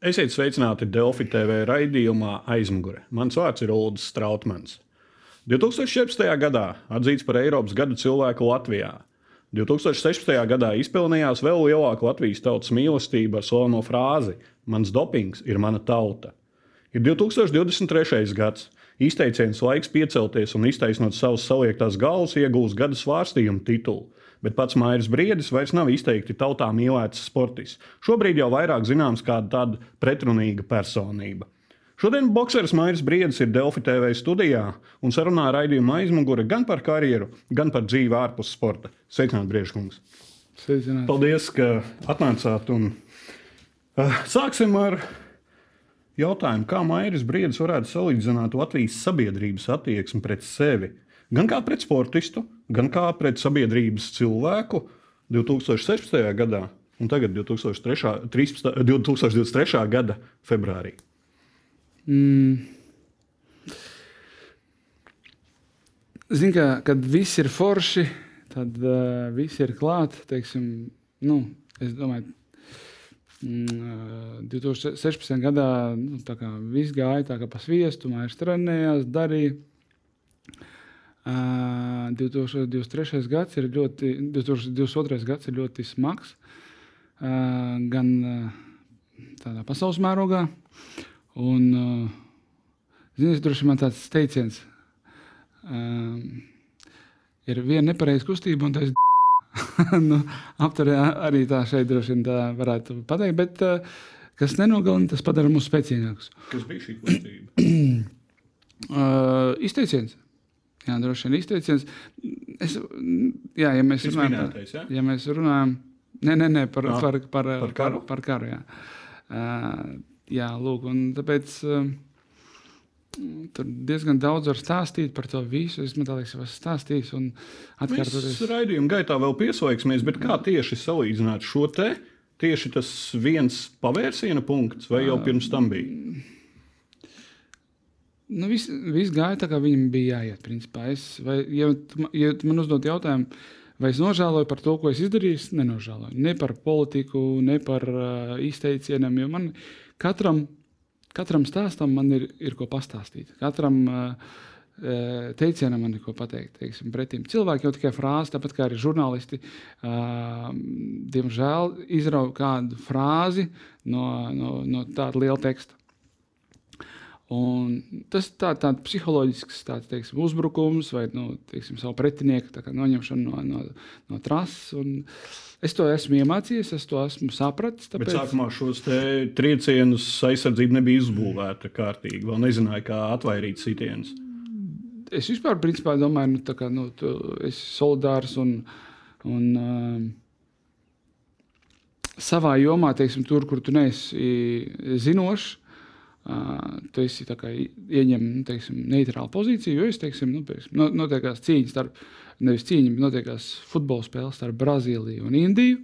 Esiet sveicināti Delfi TV raidījumā aizmugure. Mans vārds ir Ulrichs Strautmans. 2014. gadā atzīts par Eiropas gada cilvēku Latvijā. 2016. gadā izpelnījās vēl lielāka Latvijas tautas mīlestība ar slaveno frāzi: Mans dopings ir mana tauta. Ir 2023. gads. Izteiciens laiks piecelties un iztaisnot savas saliektās galvas iegūst gada svārstījumu titulu bet pats Mairis Briedis vairs nav izteikti tautā mīlēts sportists. Šobrīd jau vairāk zināms kā tāda pretrunīga personība. Šodien boxeris Mairis Briedis ir Delfi TV studijā un sarunā raidījuma aizmugure gan par karjeru, gan par dzīvi ārpus sporta. Sveicināti, Briežkungs! Sveicināt. Paldies, ka atnācāt. Un, uh, sāksim ar jautājumu, kā Mairis Briedis varētu salīdzināt Latvijas sabiedrības attieksmi pret sevi gan kā pret sportistu, gan kā pret sabiedrības cilvēku 2016. gadā un tagad 2003, 13, 2023. gada februārī. Mm. Ziniet, ka, kad viss ir forši, tad uh, viss ir klāts. Nu, es domāju, mm, 2016. gadā nu, viss gāja tā kā pa sviestu, mājas trenējās, darīja. Uh, 2023. gads ir ļoti, 2022. gads ir ļoti smags, gan tādā pasaules mērogā. Un, ziniet, droši vien tāds teiciens, ir viena nepareiza kustība, un tas nu, apturē arī tā šeit droši vien tā varētu pateikt, bet kas nenogalina, tas padara mūs spēcīgākus. Kas bija šī kustība? uh, izteiciens. Jā, droši vien izteiciens. Es, jā, ja mēs runājam minētais, ja? par, ja mēs runājam, nē, nē, nē par, Jā, par, par, par karu? Par, par karu jā. Uh, jā, lūk, un tāpēc uh, tur diezgan daudz var stāstīt par to visu. Es domāju, ka tas stāstījis un atkārtoties. Mēs raidījuma gaitā vēl pieslēgsimies, bet kā tieši salīdzināt šo te? Tieši tas viens pavērsiena punkts, vai jau pirms tam bija? Nu, viss, viss gāja tā, kā viņam bija jāiet. Principā. Es, vai, ja, ja man uzdod jautājumu, vai es nožēloju par to, ko es izdarīju, es nenožēloju. Ne par politiku, ne par uh, izteicieniem. Jo man katram, katram stāstam man ir, ir ko pastāstīt. Katram uh, teicienam man ir ko pateikt. Teiksim, pretim. Cilvēki jau tikai frāzi, tāpat kā arī žurnālisti, uh, diemžēl izrauga kādu frāzi no, no, no tāda liela teksta. Un tas ir tā, tāds psiholoģisks tāds, teiksim, uzbrukums vai nu, teiksim, savu pretinieku noņemšana no, no, no trases. Es to esmu iemācījies, es to esmu sapratis. Tāpēc... Bet sākumā šos triecienus aizsardzība nebija izbūvēta kārtīgi. Vēl nezināju, kā atvairīt sitienus. Es vispār principā, domāju, nu, ka nu, tu esi solidārs un, un uh, savā jomā, teiksim, tur, kur tu neesi zinošs tu esi ieņem teiksim, neitrālu pozīciju, jo es teiksim, nu, teiksim, notiekās cīņas starp, nevis cīņa, bet notiekās futbola spēles starp Brazīliju un Indiju.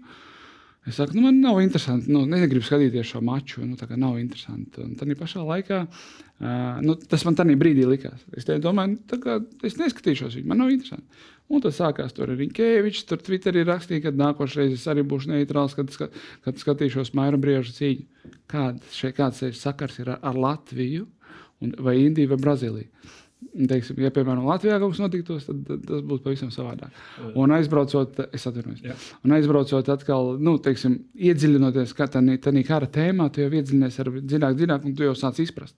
Es saku, nu, man nav interesanti, nu, negribu skatīties šo maču. Nu, tā kā nav interesanti. Un tā pašā laikā uh, nu, tas man tajā brīdī likās. Es domāju, nu, kā, es neskatīšos viņu, man nav interesanti. Un tad sākās tur arī Kēvičs, tur Twitterī rakstīja, ka nākošais es arī būšu neitrāls, kad, kad skatīšos Maira Brieža cīņu. Kāds, šeit, kāds sakars ir ar, ar Latviju, un, vai Indiju vai Brazīliju? Teiksim, ja, piemēram, Latvijā kaut kas notiktos, tad, tad tas būtu pavisam savādāk. Un aizbraucot, es atvainojos, yeah. un aizbraucot atkal, nu, teiksim, iedziļinoties tajā kara tēmā, tu jau iedziļinies ar dziļāk, dziļāk, un tu jau sāc izprast.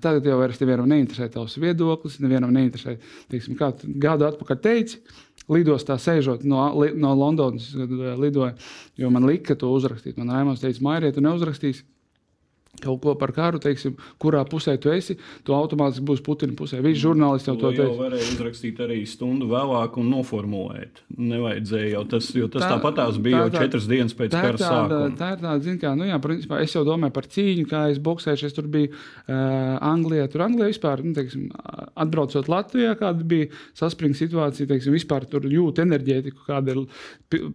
Tagad jau vairs nevienam neinteresē tavs viedoklis, nevienam neinteresē, teiksim, kā gadu atpakaļ teici. Lidostā sēžot no, no Londonas, lidoja, jo man lika to uzrakstīt. Man Raimons teica, Mairija, tu neuzrakstīsi kaut ko par karu, teiksim, kurā pusē tu esi, tu automātiski būsi Putina pusē. Visi žurnālisti jau to teica. Jau varēja uzrakstīt arī stundu vēlāk un noformulēt. Nevajadzēja jau tas, jo tas tā, tāpatās bija tā, jau četras dienas pēc kara sākuma. Tā ir tāda, zin kā, nu jā, principā es jau domāju par cīņu, kā es boxēšu, es tur biju uh, Anglijā. Tur Anglijā vispār, nu, teiksim, atbraucot Latvijā, kāda bija saspringta situācija, teiksim, vispār tur jūt enerģētiku, kāda ir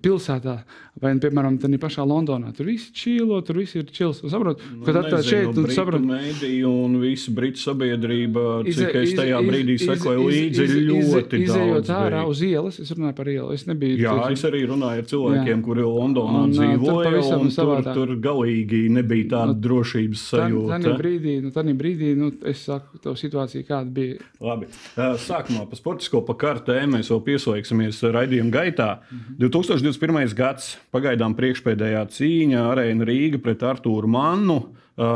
pilsētā, vai, piemēram, tā pašā Londonā. Tur viss čīlo, tur viss ir čils. Saprot, nu, tā šeit, tu saproti. Mēdīju un visa Britu sabiedrība, cik es iz- tajā iz- brīdī iz- sekoju iz- līdzi, iz- ir iz- ļoti Izejot daudz. ārā uz ielas, es runāju par ielu. Es nebiju. Jā, teiksim, es arī runāju ar cilvēkiem, Jā. kuri Londonā Un, tur dzīvoja. pavisam un Tur, savādāk. tur galīgi nebija tāda Nu, drošības sajūta. brīdī, nu, tad brīdī nu, es saku, tā situācija kāda bija. Labi. Sākumā par sportisko pa kartēm mēs vēl pieslēgsimies raidījuma gaitā. 2021. gads pagaidām priekšpēdējā cīņa Arēna Rīga pret Artūru Mannu. Ā,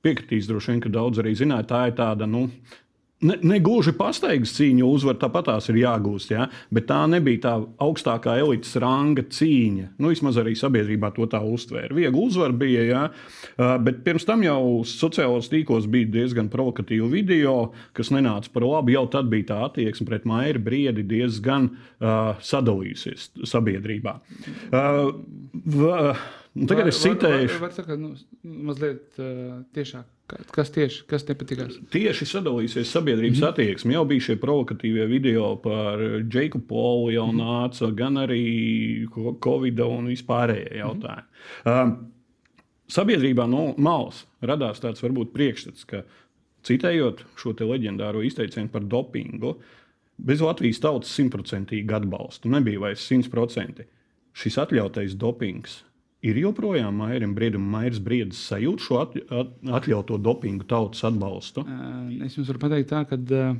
Piekritīs droši vien, ka daudz arī zināja, tā ir tāda. Nu, Ne, ne gluži pastaigas cīņa, uzvar tāpat tās ir jāgūst, ja? bet tā nebija tā augstākā elites ranga cīņa. Nu, vismaz arī sabiedrībā to tā uztvēra. Viegli uzvar bija, ja? Uh, bet pirms tam jau sociālajos tīklos bija diezgan provokatīvi video, kas nenāca par labu. Jau tad bija tā attieksme pret Maiju Briedi diezgan uh, sadalījusies sabiedrībā. Uh, v, nu, tagad es citēju. Var, var, var, var, nu, mazliet uh, tiešāk. Ka- Kas tieši kas nepatīkās? Tieši sadalīsies sabiedrības mm -hmm. attieksme. Jau bija šie provokatīvie video par Džeku Polu, jau nāca gan arī Covid un vispārējie jautājumi. Mm -hmm. um, sabiedrībā no malas radās tāds varbūt priekšstats, ka citējot šo leģendāro izteicienu par dopingu, bez Latvijas tautas simtprocentīga atbalsta nebija vairs simtprocentīgi. Šis atļautais dopings ir joprojām Mairim Briedam, Mairis Briedis sajūt šo at, at, atļauto dopingu tautas atbalstu. Uh, Es jums varu pateikt, tā, ka uh,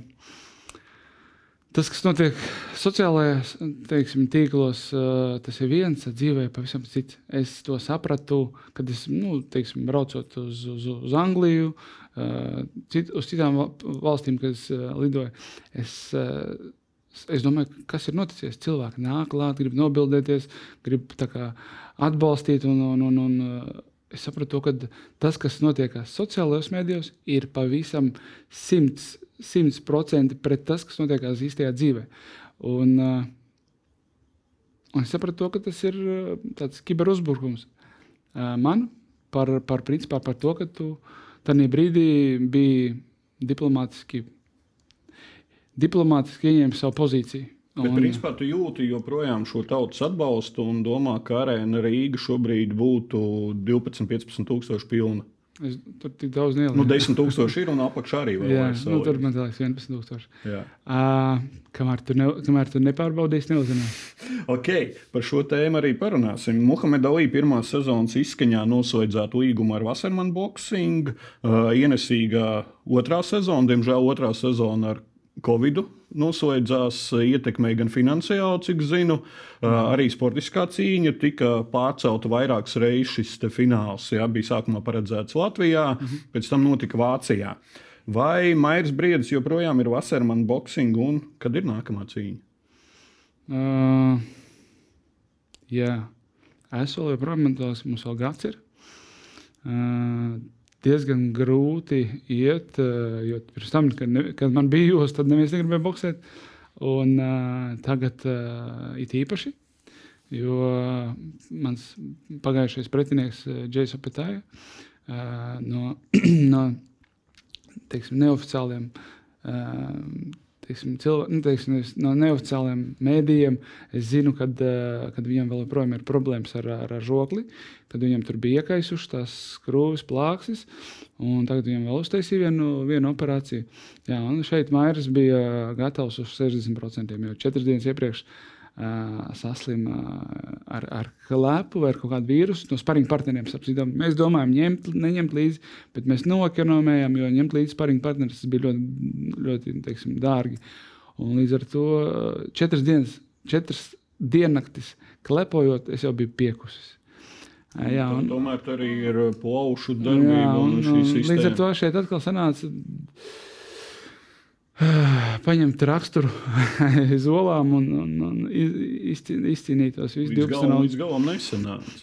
tas, kas notiek sociālajos teiksim, tīklos, uh, tas ir viens, dzīvē pavisam cits. Es to sapratu, kad es nu, teiksim, braucot uz, uz, uz Angliju, uh, cit, uz citām val- valstīm, kad es uh, lidoju. Es, uh, Es domāju, kas ir noticis. Cilvēki nāk klāt, grib nobildēties, grib kā atbalstīt. Un, un, un, un, uh, es sapratu, ka tas, kas notiek sociālajos mēdījos, ir pavisam simts, simts procenti pret tas, kas notiek īstajā dzīvē. Un, uh, un es sapratu, ka tas ir uh, tāds kiberuzbrukums man par, par, principā, par to, ka tu tajā brīdī biji diplomātiski diplomātiski ieņēma savu pozīciju. Bet, principā, tu jūti joprojām šo tautas atbalstu un domā, ka arēna Rīga šobrīd būtu 12, 15 tūkstoši pilna. Es tur tik daudz nelielu. Nu, 10 tūkstoši ir un apakšā arī vēl Jā, nu, tur man liekas, 11,000. Jā. Uh, kamēr tu, ne, kamēr tu nepārbaudīsi, neuzzināsi. Ok, par šo tēmu arī parunāsim. Muhameda Alī pirmā sezonas izskaņā noslēdzētu līgumu ar Wasserman Boxing. Uh, ienesīgā otrā sezona, diemžēl otrā sezona ar Covid noslēdzās, uh, ietekmēja gan finansiāli, cik zinu, uh, arī sportiskā cīņa tika pārcelta vairākas reizes. Šis fināls jā, bija sākumā paredzēts Latvijā, pēc tam notika Vācijā. Vai Mairs Briedis joprojām ir Wasserman Boxing un kad ir nākamā cīņa? Uh, jā, es vēl joprojām mentos, mums vēl gads ir. Uh, diezgan grūti iet, uh, jo pirms tam, kad, ne, kad man bija jūs, tad neviens negribēja boxēt. Un uh, tagad uh, it īpaši, jo mans pagājušais pretinieks Džejs Opetāja uh, no, no teiksim, neoficiāliem uh, teiksim, cilvē, nu, teiksim, no neoficiāliem mēdījiem. Es zinu, ka kad viņam vēl joprojām ir problēmas ar, ar, ar žokli, kad viņam tur bija iekaisušas tās skrūves, plāksis. un Tagad viņam vēl uztaisīja vienu, vienu operāciju. Jā, un šeit Mairis bija gatavs uz 60%, jau četras dienas iepriekš. Saslima uh, ar, ar klepu vai ar kaut kādu vīrusu. No sparinga partneriem sapsidām. Mēs domājam, ņemt, neņemt līdzi, bet mēs noekonomējam, jo ņemt līdzi sparinga partnerus bija ļoti, ļoti teiksim, dārgi. Un līdz ar to četras dienas, četras diennaktis klepojot, es jau biju piekusis. Jā, Tā, un, tomēr tur arī ir plaušu darbība jā, un, un, un līdz ar to šeit atkal sanāca. Paņemt raksturu aiz olām un, un, un iz- izcī- izcīnīt tos visus līdz 12 galam, naudas. līdz galam nesanāca.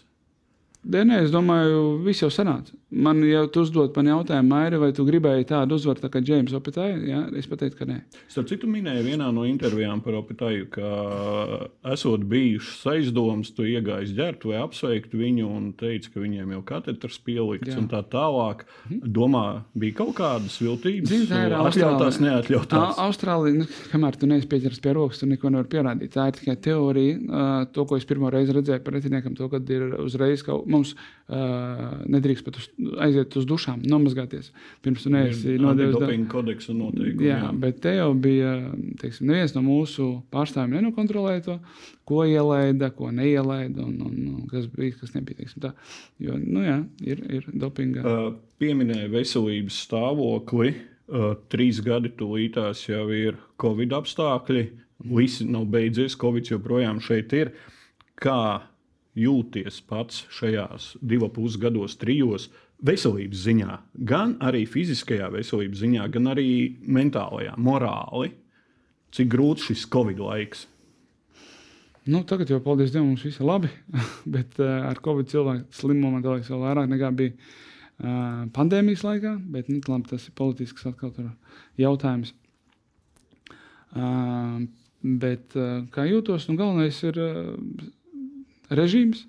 Nē, nē, es domāju, viss jau sanāca. Man jau tu uzdod man jautājumu, Maija, vai tu gribēji tādu uzvaru tā kā Džeims Opitāja? Jā, es pateicu, ka nē. Starp citu, minēja vienā no intervijām par Opitāju, ka esot bijušas aizdomas, tu iegājies ģērbtu vai apsveikt viņu un teici, ka viņiem jau katrs pielikts Jā. un tā tālāk. Domā, bija kaut kādas viltības, Zini, tā ir atļautās, neatļautās. Au- Austrālija, nu, kamēr tu neesi pieķeries pie rokas, tu neko nevari pierādīt. Tā ir tikai teorija. Uh, to, ko es pirmo reizi redzēju pretiniekam, to, kad ir uzreiz kaut mums uh, nedrīkst pat uz, aiziet uz dušām, nomazgāties. Pirms tu neesi nodevis. antidopinga kodeksa noteikumi. Jā, bet te jau bija teiksim, neviens no mūsu pārstāvjiem nenokontrolēja to, ko ielaida, ko neielaida un, un, un kas bija, kas nebija. teiksim Tā. Jo, nu, jā, ir, ir dopinga. Uh, Pieminēja veselības stāvokli. Uh, trīs gadi tūlītās jau ir Covid apstākļi. Visi nav beidzies, Covid joprojām šeit ir. Kā jūties pats šajās divos pusgados, trijos veselības ziņā, gan arī fiziskajā veselības ziņā, gan arī mentālajā, morāli? Cik grūts šis Covid laiks? Nu, tagad jau, paldies Dievam, mums viss ir labi. Bet uh, ar Covid cilvēku slimumu man liekas, vēl vairāk nekā bija uh, pandēmijas laikā. Bet nu, labi, tas ir politisks jautājums. Uh, bet uh, kā jūtos, nu, galvenais ir uh, režīms,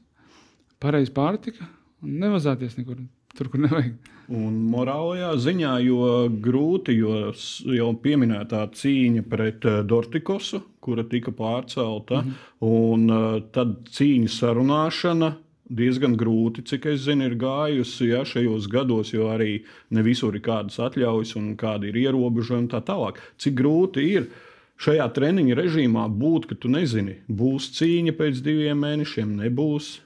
pareiza pārtika un nevazāties nekur tur, kur nevajag. Un morālajā ziņā, jo grūti, jo jau pieminētā cīņa pret eh, Dortikosu, kura tika pārcelta, mm -hmm. un eh, tad cīņa sarunāšana. Diezgan grūti, cik es zinu, ir gājusi ja, šajos gados, jo arī ne visur ir kādas atļaujas un kādi ir ierobežojumi un tā tālāk. Cik grūti ir šajā treniņa režīmā būt, ka tu nezini, būs cīņa pēc diviem mēnešiem, nebūs.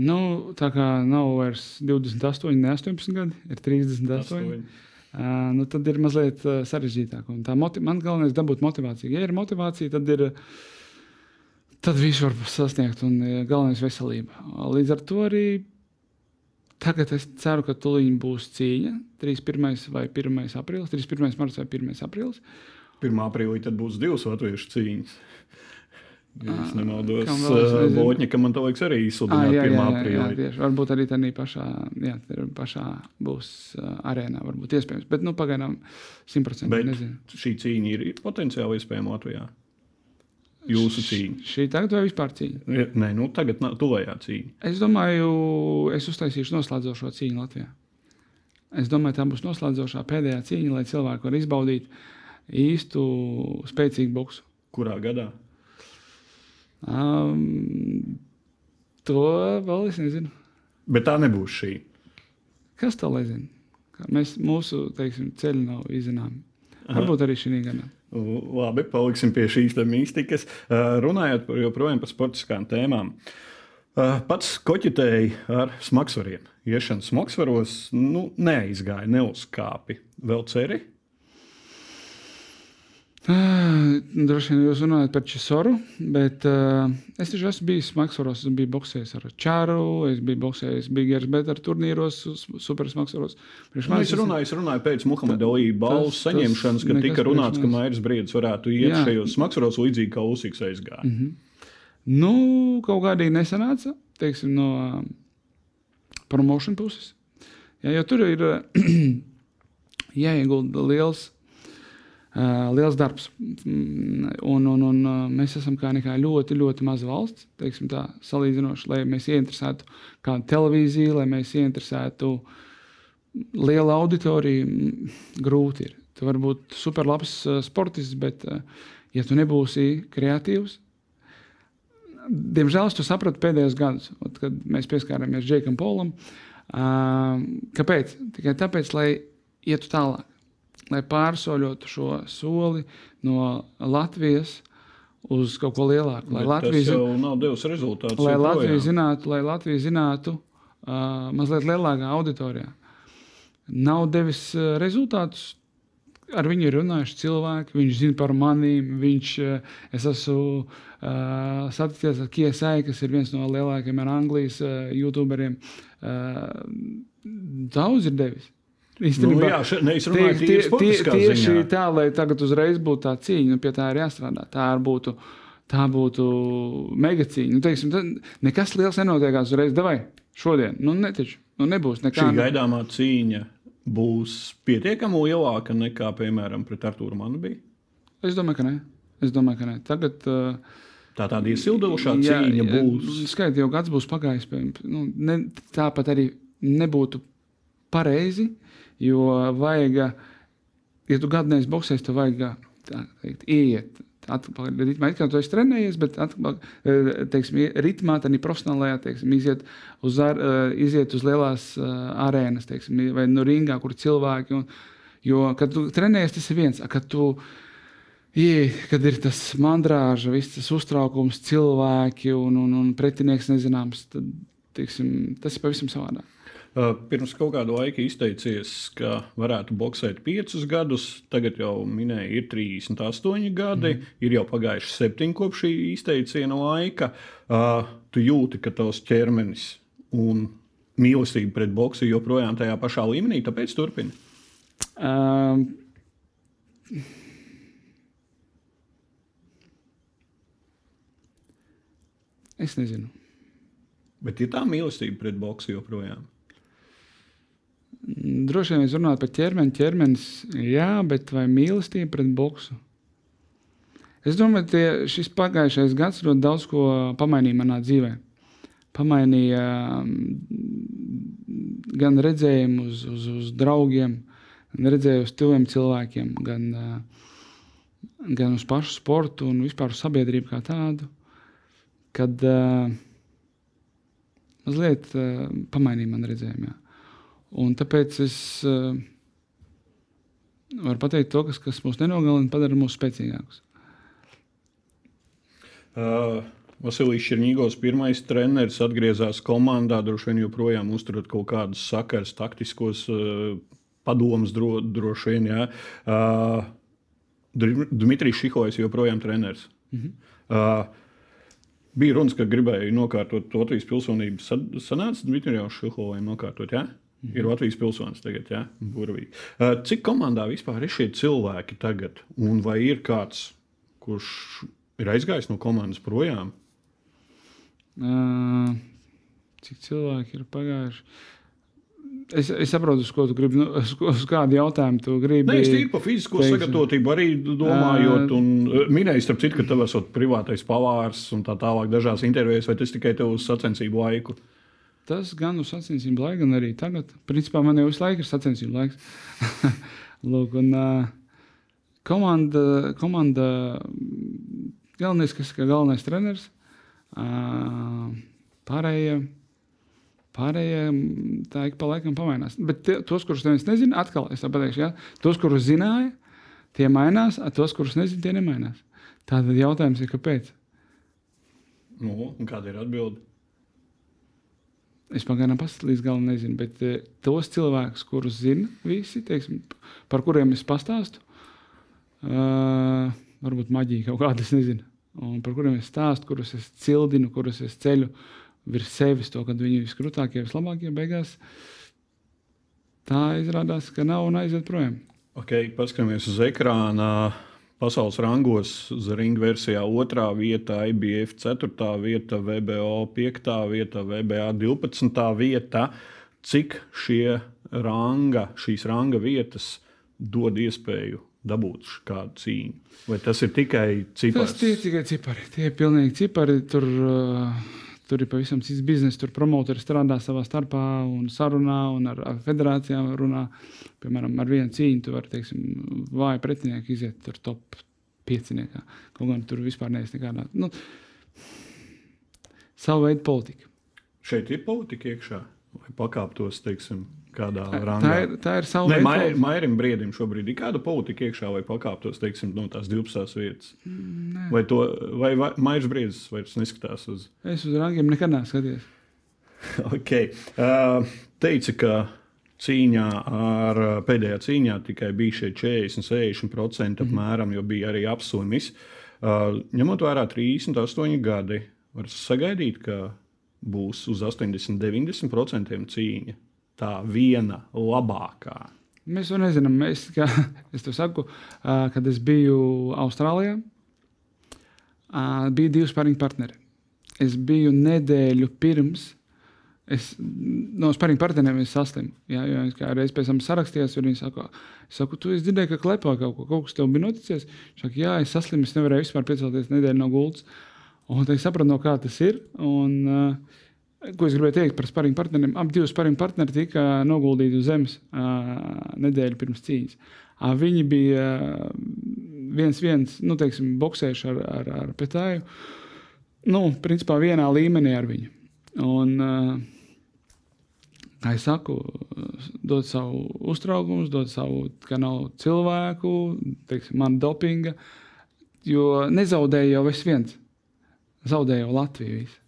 Nu, tā kā nav vairs 28, ne 18 gadi, ir 38. Astoņi. Uh, nu, tad ir mazliet uh, sarežģītāk. Man galvenais ir dabūt motivāciju. Ja ir motivācija, tad ir. Tad viss var sasniegt, un uh, galvenais ir veselība. Līdz ar to arī tagad es ceru, ka tuliņ būs cīņa. 31. vai 1. aprīlis, 31. marts vai 1. aprīlis. 1. aprīlī tad būs divas latviešu cīņas. Ja es nemaldos, kam vēl es nezinu. Boķņa, man te liekas, arī Ah, izsludināja jā, 1. jā, jā, jā, aprīlī. Varbūt arī tādā pašā, jā, pašā būs uh, arēnā. Varbūt iespējams. Bet nu, pagaidām 100% Bet nezinu. šī cīņa ir potenciāli iespējama Latvijā. Jūsu cīņa. Šī tagad vai vispār cīņa? Ir- Nē, nu tagad tuvējā cīņa. Es domāju, es uztaisīšu noslēdzošo cīņu Latvijā. Es domāju, tā būs noslēdzošā pēdējā cīņa, lai cilvēki varētu izbaudīt īstu spēcīgu boksu. Kurā gadā? Um, to vēl es nezinu. Bet tā nebūs šī. Kas to lai zina? Mēs, mūsu teiksim, ceļi nav izzināmi. Varbūt arī šī gada. Labi, paliksim pie šīs. Uh, Runājot par, joprojām par sportiskām tēmām. Pats koķitēji ar smagsvariem. Iešana smagsvaros nu, neizgāja, neuzkāpi. Vēl ceri? Droši vien jūs runājat par Čisoru, bet uh, es taču esmu bijis Maksvaros, es biju boxējis ar Čāru, es biju boxējis Bigers Better turnīros, supersmaksvaros. Priekš Nu, es runāju, es runāju pēc Muhameda Alī balvas saņemšanas, kad tika runāts, ka. Mairis Briedis varētu iet Jā. šajos smagsvaros līdzīgi kā Usīks aizgāja. Mm -hmm. Nu, kaut kā arī nesanāca, teiksim, no uh, promotion puses. Jā, jo tur ir uh, jāiegulda liels, liels darbs. Un, un, un uh, mēs esam kā nekā ļoti, ļoti maza valsts, tā, salīdzinoši, lai mēs ieinteresētu kādu televīziju, lai mēs ieinteresētu lielu auditoriju. mm, Grūti ir. Tu vari būt superlabs uh, sportists, bet, ja tu nebūsi kreatīvs, Diemžēl es to sapratu pēdējos gados, kad mēs pieskārāmies Džekam Polam. Kāpēc? Tikai tāpēc, lai ietu tālāk, lai pārsoļotu šo soli no Latvijas uz kaut ko lielāku. Lai Bet Latvija, zin- nav devis rezultātus. lai. Latvija zinātu, lai Latvija zinātu uh, mazliet lielākā auditorijā. Nav devis uh, rezultātus. Ar viņu ir runājuši cilvēki, viņš zina par maniem. Viņš, uh, es esmu uh, saticies ar Kiesai, kas ir viens no lielākajiem Anglijas uh, youtuberiem. Uh, daudz ir devis. Nu, jā, še, ne, Tie- tie- tie- Tieši ziņā. tā, lai tagad uzreiz būtu tā cīņa, nu, pie tā ir jāstrādā. Tā arī būtu, tā būtu mega cīņa. Nu, teiksim, nekas liels nenotiekās uzreiz. Davai, šodien, nu, netiču, nu, nebūs nekā. Šī gaidāmā cīņa būs pietiekami lielāka nekā, piemēram, pret Arthuru Manu. Es domāju, ka nē. Es domāju, ka nē. Tagad. Uh, Tā tāda iesildošā cīņa būs. Skaidrs, jau gads būs pagājis. Nu, ne, tāpat arī nebūtu pareizi, jo vajag, ja tu gadu neesi boxējis, tad vajag teikt, iet. Tā atpakaļ ritmā. It kā tu esi trenējies, bet atpakaļ, eh, teiksim, ritmā, ir profesionālajā, teiksim, iziet uz, ar, eh, iziet uz lielās uh, arēnas, teiksim, vai no ringā, kur cilvēki. Un, jo, kad tu trenējies, tas ir viens. Kad tu Ie, kad ir tas mandrāža, viss tas uztraukums, cilvēki un, un, un pretinieks nezināms, tad teiksim, tas ir pavisam savādāk. Uh, pirms kaut kāda laika izteicies, ka varētu boxēt piecus gadus. Tagad jau minēja, ir 38 gadi, mm. ir jau pagājuši septiņi kopš šī izteiciena laika. Uh, tu jūti, ka tavs ķermenis un mīlestība pret boxu joprojām tajā pašā līmenī, tāpēc turpini. Um, es nezinu. Bet ir tā mīlestība pret boxu joprojām. Droši vien runājam par ķermeni. ķermenis, jā, bet vai mīlestība pret boksu? Es domāju, ka šis pagājušais gads ļoti daudz ko pamainīja manā dzīvē. Pamainīja mm, gan redzējumu uz, uz, uz draugiem, gan redzējumu uz tuviem cilvēkiem, gan, gan uz pašu sportu un vispār uz sabiedrību kā tādu. Kad uh, mazliet uh, pamainīja man redzējumu. Jā. Un tāpēc es uh, varu pateikt to, kas, kas mūs nenogalina, padara mūs spēcīgākus. Uh, Vasilijs Černīgovs, pirmais treneris, atgriezās komandā. Droši vien joprojām uzturot kaut kādus sakars, taktiskos uh, padomus, dro, droši vien. Jā. Uh, Dmitrijs Šihovs joprojām treneris. Mm -hmm. uh, bija runas, ka gribēja nokārtot Latvijas pilsonību. Sanāca Dmitrijam Šihovam nokārtot. Jā? Mhm. Ir Latvijas pilsonis tagad, ja? Burvīgi. Cik komandā vispār ir šie cilvēki tagad? Un vai ir kāds, kurš ir aizgājis no komandas projām? Uh, cik cilvēki ir pagājuši? Es, es saprotu, uz ko tu gribi, nu, uz, uz kādu jautājumu tu gribi. Nē, es tīri par fizisko teiksim. sagatavotību arī domājot. Un, minēju, starp citu, ka tev esot privātais pavārs un tā tālāk dažās intervijās, vai tas tikai tev uz sacensību laiku? Uh, Tas gan uz sacensību laiku, gan arī tagad. Principā man jau visu laiku ir sacensību laiks. Lūk, un, uh, komanda, komanda galvenais, kas ir galvenais treneris. Uh, pārējie, pārējie tā ik pa laikam pamainās. Bet tie, tos, kurus neviens nezina, atkal es pateikšu, ja? tos, kurus zināja, tie mainās, tos, kurus nezina, tie nemainās. Tātad jautājums ir, kāpēc? Nu, kāda ir atbildība? Es pagaidām pats līdz galam nezinu, bet uh, tos cilvēkus, kurus zina visi, teiksim, par kuriem es pastāstu, uh, varbūt maģija kaut kāda, es nezinu, un par kuriem es stāstu, kurus es cildinu, kurus es ceļu virs sevis, to, kad viņi ir viskrūtākie, vislabākie beigās. Tā izrādās, ka nav un aiziet projām. Okay, paskatāmies uz ekrāna. Uh Pasaules rangos Zringa versijā 2. vieta, IBF 4. vieta, VBO 5. vieta, VBA 12. vieta. Cik šie ranga, šīs ranga vietas dod iespēju dabūt kādu cīņu? Vai tas ir tikai cipars? Tas ir tikai cipari. Tie ir pilnīgi cipari. Tur, uh... Tur ir pavisam cits bizness. Tur promotori strādā savā starpā un sarunā un ar, ar federācijām runā. Piemēram, ar vienu cīņu tu vari, teiksim, vāju pretinieku iziet tur top pieciniekā. Kaut gan tur vispār neesmu nekādā. Nu, savu veidu politika. Šeit ir politika iekšā. Vai pakāptos, teiksim, kādā tā, rangā. Tā ir, tā ir sava veida politika. Mairim Briedim šobrīd ir kāda politika iekšā, vai pakāptos, teiksim, no tās 12 vietas. Nē. Vai, to, vai, vai Mairis Briedis vairs neskatās uz? Es uz rangiem nekad neesmu skatījies. ok. Uh, teica, ka cīņā ar pēdējā cīņā tikai bija šie 40, 60% mm -hmm. apmēram, jo bija arī apsunis. Uh, ņemot vērā 38 gadi, var sagaidīt, ka būs uz 80, 90% cīņa. Tā viena labākā. Mēs to nezinām. Mēs, kā, es to saku, kad es biju Austrālijā, bija divi spēļu partneri. Es biju nedēļu pirms. Es no spēļu partneriem saslimu. Jā, jo es kā reiz pēc tam sarakstījos, un viņi saka, saku, tu dzirdēji, ka klepā kaut, ko, kaut kas tev bija noticis. Viņš saka, jā, es saslimu, es nevarēju vispār piecelties nedēļu no gultas. Un es sapratu, no kā tas ir. Un, uh, Ko es gribēju teikt par sparīgu partneriem? Abi divi sparīgu partneri tika noguldīti uz zemes uh, nedēļu pirms cīņas. Uh, viņi bija, viens, viens, nu, teiksim, boxējuši ar, ar, ar Petāju. Nu, principā vienā līmenī ar viņu. Un, kā es saku, dod savu uztraukumu, dod savu, ka nav cilvēku, teiksim, man dopinga, jo nezaudēju jau es viens. Zaudēju jau Latviju. Visu.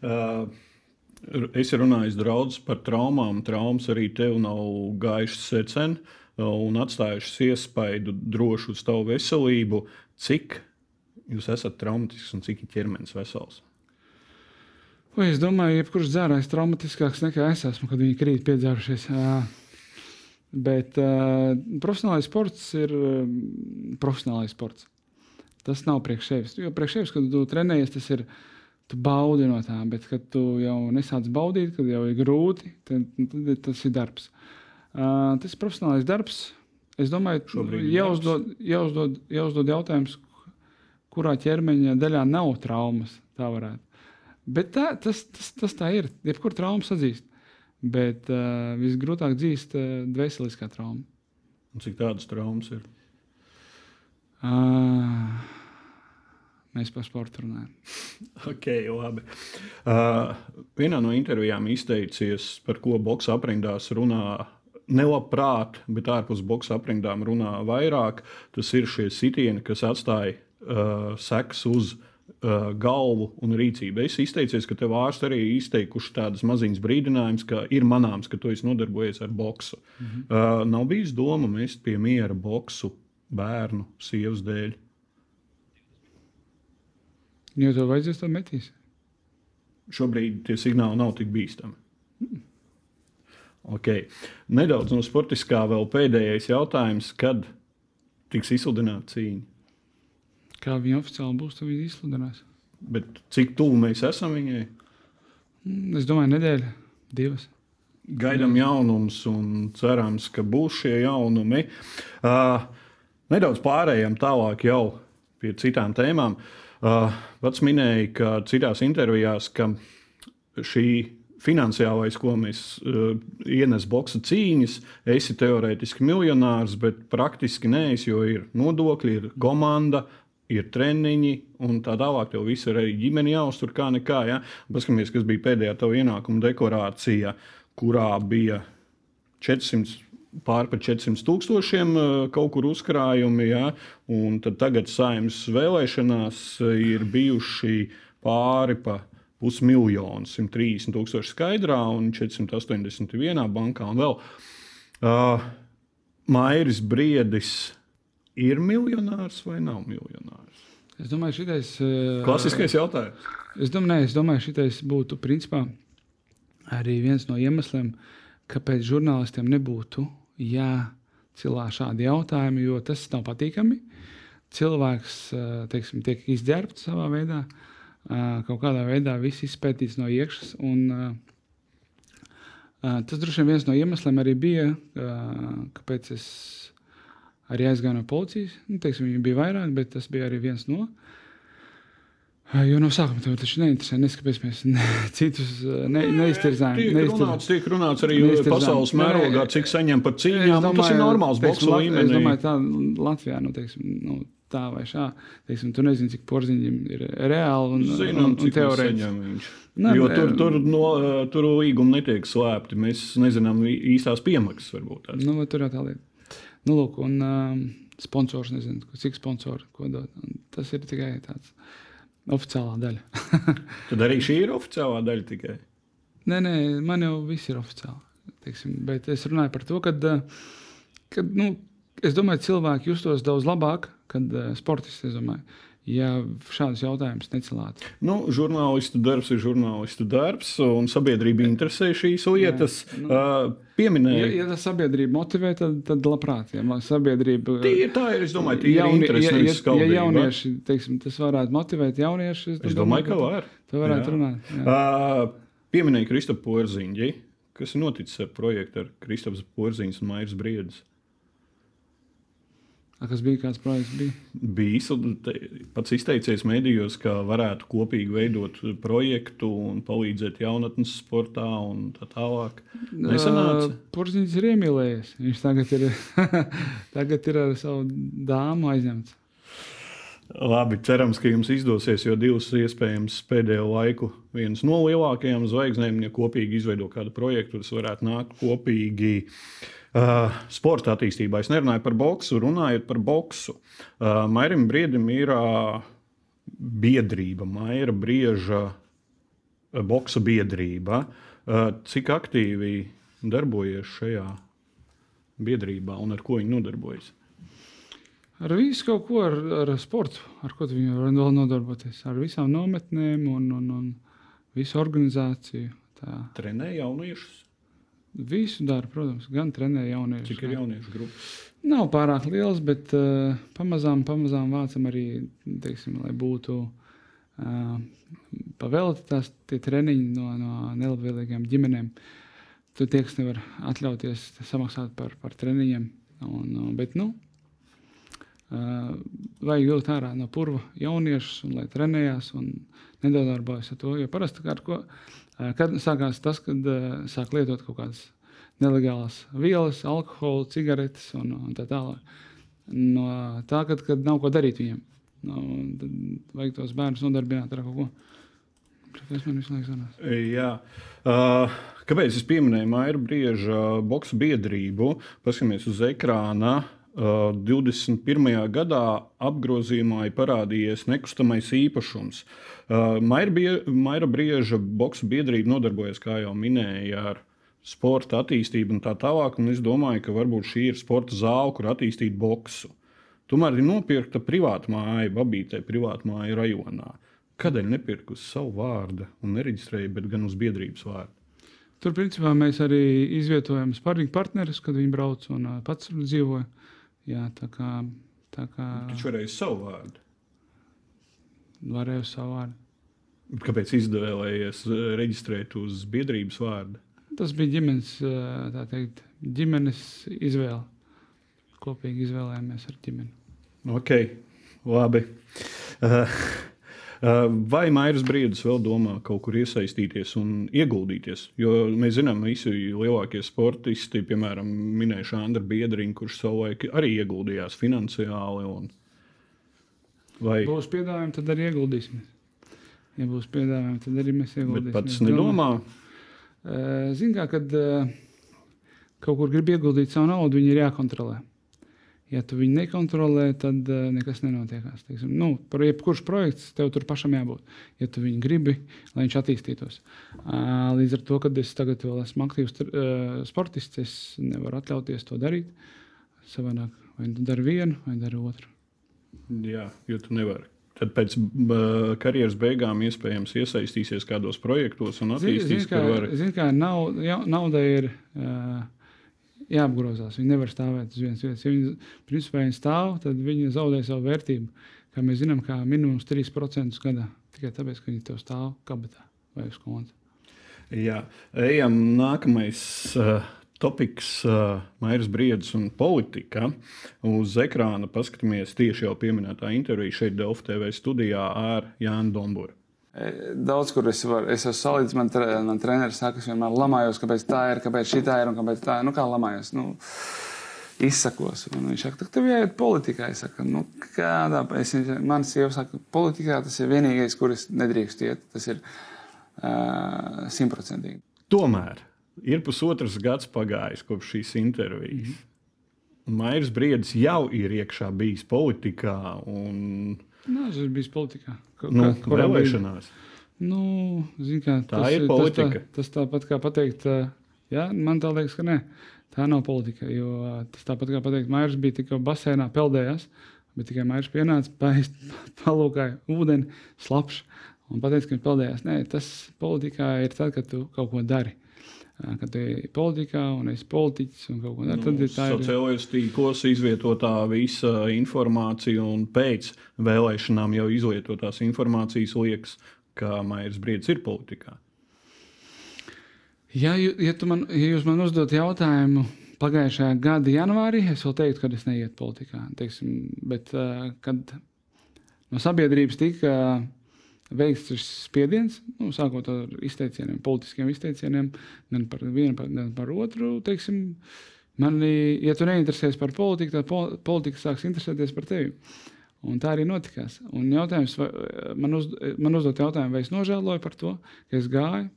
Es runāju daudz par traumām. Traumas arī tev nav gājušas secen un atstājušas iespaidu droši uz tavu veselību. Cik jūs esat traumatisks un cik ir ķermenis vesels? Vai es domāju, ka jebkurš dzērājs ir traumatiskāks nekā es esmu, kad viņi krīt piedzērušies. Bet uh, profesionālais sports ir profesionālais sports. Tas nav priekš sevis. Jo priekš sevis, kad tu trenējies, tas ir tu baudi no tā, bet kad tu jau nesāc baudīt, kad jau ir grūti, tad, tad tas ir darbs. Uh, tas ir profesionālais darbs. Es domāju, ka jāuzdod, jāuzdod, jāuzdod jautājums, kurā ķermeņa daļā nav traumas. Tā varētu. Bet tā, tas, tas, tas tā ir. Jebkurā trauma atzīst. Bet uh, visgrūtāk dzīst uh, dvēseliskā trauma. Un cik tādas traumas ir? Uh, mēs par sportu runājam. ok, labi. Uh, vienā no intervijām izteicies, par ko boxa aprindās runā. Nelabprāt, bet ārpus boxa aprindām runā vairāk. Tas ir šie sitieni, kas atstāja uh, sekas uz uh, galvu un rīcību. Es izteicies, ka tev ārsti arī izteikuši tādas maziņas brīdinājumus, ka ir manāms, ka tu esi nodarbojies ar boksu. Mm -hmm. uh, nav bijis doma mest pie miera boksu bērnu, sievas dēļ. Jo tev vajadzēs to metīs. Šobrīd tie signāli nav tik bīstami. Mm. Okay. Nedaudz no sportiskā vēl pēdējais jautājums, kad tiks izsludināta cīņa? Kā viņa oficiāli būs, tad viņa izsludinās. Bet cik tuvu mēs esam viņai? Mm, es domāju, nedēļa, divas. Gaidām jaunumus un cerams, ka būs šie jaunumi. Uh, nedaudz pārējām tālāk jau pie citām tēmām. Uh, Pats minēja, ka citās intervijās, ka šī finansiālais, ko mēs uh, ienes boxa cīņas, esi teorētiski miljonārs, bet praktiski nē, jo ir nodokļi, ir komanda, ir treniņi un tā tālāk. Tev viss ir arī ģimene jāuztur kā nekā. Ja? Paskatāmies, kas bija pēdējā tava ienākuma deklarācija, kurā bija 400 pār par 400 tūkstošiem eh, kaut kur uzkrājumi. Ja? Tagad saimnes vēlēšanās ir bijuši pāri pa pusmiljonu, 130 tūkstoši skaidrā un 481 bankā. Un vēl uh, Mairis Briedis ir miljonārs vai nav miljonārs? Es domāju, šitais, uh, Klasiskais jautājums. Es domāju, es domāju šitais būtu principā arī viens no iemesliem, kāpēc žurnālistiem nebūtu jācilā šādi jautājumi, jo tas nav patīkami. Cilvēks teiksim, tiek izģērbts savā veidā, kaut kādā veidā viss izpētīts no iekšas. Un, tas droši vien viens no iemesliem arī bija, kāpēc es arī aizgāju no policijas. Nu, teiksim, viņi bija vairāk, bet tas bija arī viens no. Jo no sākuma tev taču neinteresē, nes, kāpēc mēs ne, citus ne, neiztirzājam. Tiek runāts, tiek runāts arī pasaules mērogā, cik saņem par cīņām. Domāju, tas ir normāls boksu līmenis. Es domāju, tā Latvijā, nu, teiksim, nu, tā vai šā, teiksim, tu nezini, cik porziņiem ir reāli un, Zinām, un, un teorētiski. Jo tur, tur, no, tur līgumi netiek slēpti. Mēs nezinām īstās piemaksas varbūt. Tās. Nu, tur jau tā lieta. Nu, lūk, un um, sponsors, nezinu, cik sponsori, ko. Un tas ir tikai tāds oficiālā daļa. Tad arī šī ir oficiālā daļa tikai. Nē, nē, man jau viss ir oficiāli. Teiksim, bet es runāju par to, ka, ka nu, es domāju, cilvēki justos daudz labāk, kad sportisti, es domāju, ja šādus jautājumus necelātu. Nu, žurnālistu darbs ir žurnālistu darbs, un sabiedrība interesē šīs lietas. Jā, nu, uh, pieminēja. Ja, ja tas sabiedrība motivē, tad, tad labprāt. Ja sabiedrība, tie, tā ir, es domāju, tie jauni, ir. Ja, ja, ja jaunieši, teiksim, tas varētu motivēt jauniešus, es domāju, ka var. Tā varētu jā. runāt. Jā. Uh, pieminēja Kristapu Porziņģi. Kas ir noticis ar projektu ar Kristaps Porziņš un Mairs Briedis? Kas bija kāds projekts? Bija? te, pats izteicies medijos, ka varētu kopīgi veidot projektu un palīdzēt jaunatnes sportā un tā tālāk. Nesanāca. Porziņš ir iemīlējies. Viņš tagad ir, tagad ir ar savu dāmu aizņemts. Labi, cerams, ka jums izdosies, jo divas iespējams pēdējo laiku viens no lielākajām zvaigznēm, ja kopīgi izveido kādu projektu, tas varētu nākt kopīgi. Uh, sporta attīstībā. Es nerunāju par boxu, runājot par boxu. Uh, Mairim Briedim ir uh, biedrība, Maira Brieža uh, boxa biedrība. Uh, cik aktīvi darbojies šajā biedrībā un ar ko viņi nodarbojas? Ar visu kaut ko, ar, ar sportu, ar ko viņi var vēl nodarboties. Ar visām nometnēm un, un, un visu organizāciju. Tā. Trenē jauniešus. Visu dara, protams, gan trenē jauniešus. Cik ir jauniešu grupas? Nav pārāk liels, bet uh, pamazām, pamazām vācam arī, teiksim, lai būtu uh, pavēlti tās treniņi no, no nelabvēlīgām ģimenēm. Tur tie, kas nevar atļauties samaksāt par, par treniņiem. Un, bet, nu, uh, vajag vilkt ārā no purva jauniešus, un, lai trenējās un nedarbojas ar to. Jo parasti ar ko, kad sākās tas, kad uh, sāk lietot kaut kādas nelegālas vielas, alkoholu, cigaretes un, un tā tālāk. No tā, kad, kad nav ko darīt viņiem. No, tad vajag tos bērnus nodarbināt ar kaut ko. Tas man visu laiku sanās. Jā. Uh, kāpēc es pieminēju Maiju Brieža boxe biedrību? Paskatāmies uz ekrāna. Uh, 21. gadā apgrozījumā ir parādījies nekustamais īpašums. Uh, Maira Brieža boxe biedrība nodarbojas, kā jau minēja, ar sporta attīstību un tā tālāk. Un es domāju, ka varbūt šī ir sporta zāle, kur attīstīt boxu. Tomēr ir nopirkta privāta māja, Babītē, privāta māja rajonā. Kādēļ nepirkt uz savu vārdu un nereģistrēju, bet gan uz biedrības vārdu? Tur principā mēs arī izvietojam sparīgi partnerus, kad viņi brauc un uh, pats tur dzīvo. Jā, tā kā, tā kā Viņš varēja savu vārdu. varēja savu vārdu. Kāpēc izvēlējies reģistrēt uz biedrības vārdu? Tas bija ģimenes, tā teikt, ģimenes izvēle. Kopīgi izvēlējāmies ar ģimeni. Ok, labi. Uh, vai Mairis Briedis vēl domā kaut kur iesaistīties un ieguldīties? Jo mēs zinām, ka visi lielākie sportisti, piemēram, minējuši Andru Biedriņu, kurš savulaik arī ieguldījās finansiāli. Un... Vai Būs piedāvājumi, tad arī ieguldīsimies. Ja būs piedāvājumi, tad arī mēs Bet ieguldīsimies. pats nedomā, Ziniet, kad kaut kur grib ieguldīt savu naudu, viņi ir jākontrolē. Ja tu viņu nekontrolē, tad uh, nekas nenotiekās. Teiksim, nu, par jebkurš projekts tev tur pašam jābūt. Ja tu viņu gribi, lai viņš attīstītos. Uh, līdz ar to, kad es tagad vēl esmu aktīvs uh, sportists, es nevaru atļauties to darīt. Savādāk, vai tu dari vienu, vai dari otru. jā, jo tu nevari. Tad pēc karjeras beigām iespējams iesaistīsies kādos projektos un attīstīs, kā, kur var. zin, kā naud, ja, nauda ir uh, jāapgrozās. Viņa nevar stāvēt uz vienas vietas. Ja viņa, principā, viņa stāv, tad viņa zaudē savu vērtību. Kā mēs zinām, kā minimums 3% gadā. Tikai tāpēc, ka viņi tev stāv kabatā vai uz konta. Jā, ejam nākamais. Uh, Topiks uh, Mairis Briedis un politika. Uz ekrāna paskatāmies tieši jau pieminētā intervija šeit Delfa TV studijā ar Jānu Domburu. Daudz, kur es varu, es esmu salīdzinājis, man, tre, man treneris saka, es vienmēr lamājos, kāpēc tā ir, kāpēc šī tā ir un kāpēc tā ir. Nu, kā lamājos? Nu, izsakos. Un viņš saka, ka tev jāiet politikā. Es saku, nu, kādā, es, man sieva saka, politikā tas ir vienīgais, kur es nedrīkst iet. Tas ir simtprocentīgi. Uh, Tomēr ir pusotrs gads pagājis kopš šīs intervijas. Mm. Mairis Briedis jau ir iekšā bijis politikā un Nē, tas ir bijis politikā. Ka- nu, kurā vēlēšanās. Nu, kā, Tā tas ir politika. Tas, tā, tas tāpat kā pateikt, jā, man tā liekas, ka nē, tā nav politika. Jo tas tāpat kā pateikt, Mairs bija tikai basēnā peldējās, bet tikai Mairs pienāca, paēst, palūkāja ūdeni, slapš un pateica, ka viņš peldējās. Nē, tas politikā ir tad, kad tu kaut ko dari. Ā, Kad tu esi politikā un esi politiķis un kaut ko dari, tad ir tā ir. Sociālajos tīklos izvietotā visa informācija un pēc vēlēšanām jau izlietotās informācijas liekas, ka Mairis Briedis ir politikā. Ja, ja, man, ja jūs man uzdodat jautājumu pagājušā gada janvārī es vēl teiktu, ka es neietu politikā. Teiksim, bet, uh, kad no sabiedrības tika veikts šis spiediens, nu, sākot ar izteicieniem, politiskiem izteicieniem, gan par vienu, gan par otru, teiksim, man, ja tu neinteresēsies par politiku, tad pol politika sāks interesēties par tevi. Un tā arī notikās. Un jautājums, vai, man, uz, man uzdot jautājumu, vai es nožēloju par to, ka es gāju.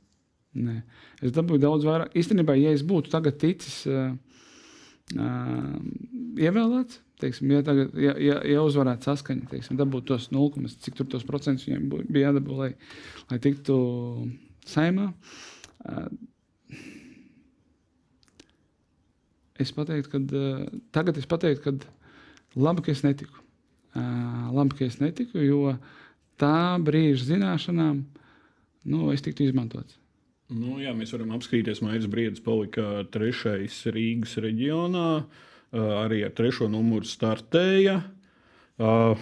Nē. Es dabūju daudz vairāk. Īstenībā, ja es būtu tagad ticis uh, uh, ievēlēts, teiksim, ja, tagad, ja, ja, ja uzvarētu saskaņa, teiksim, dabūt tos 0, cik tur tos procentus viņiem bija jādabū, lai, lai tiktu saimā. Es pateiktu, ka tagad es pateiktu, ka labi, ka es netiku. Labi, ka es netiku, jo tā brīža zināšanām nu, es tiktu izmantots. Nu, jā, mēs varam apskatīties, Maijas Briedis palika trešais Rīgas reģionā. Uh, arī ar trešo numuru startēja. Uh,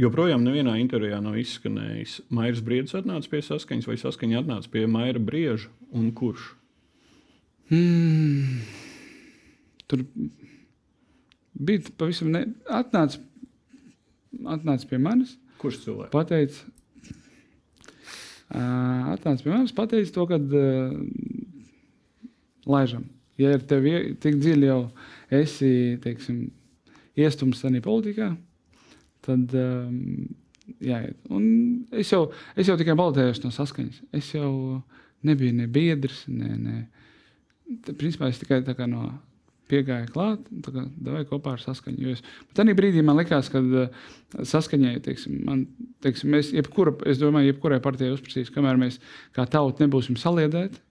joprojām nevienā intervijā nav izskanējis. Maijas Briedis atnāca pie saskaņas, vai saskaņa atnāca pie Maija Brieža un kurš? Hmm. Tur bija pavisam ne... atnāca, atnāca pie manis. Kurš cilvēks? Pateica, uh, atnāca pie manis, pateica to, ka uh, laižam. Ja ir tev tik dziļi jau esi, teiksim, iestums arī politikā, tad um, jāiet. Un es jau, es jau tikai balotējos no saskaņas. Es jau nebiju ne biedrs, ne, ne. Te, principā es tikai tā kā no piegāju klāt, tā kā devai kopā ar saskaņu. Es, bet tajā brīdī man likās, ka uh, saskaņai, teiksim, man, teiksim, mēs, jebkura, es domāju, jebkurai partijai uzprasīs, kamēr mēs kā tauta nebūsim saliedēti,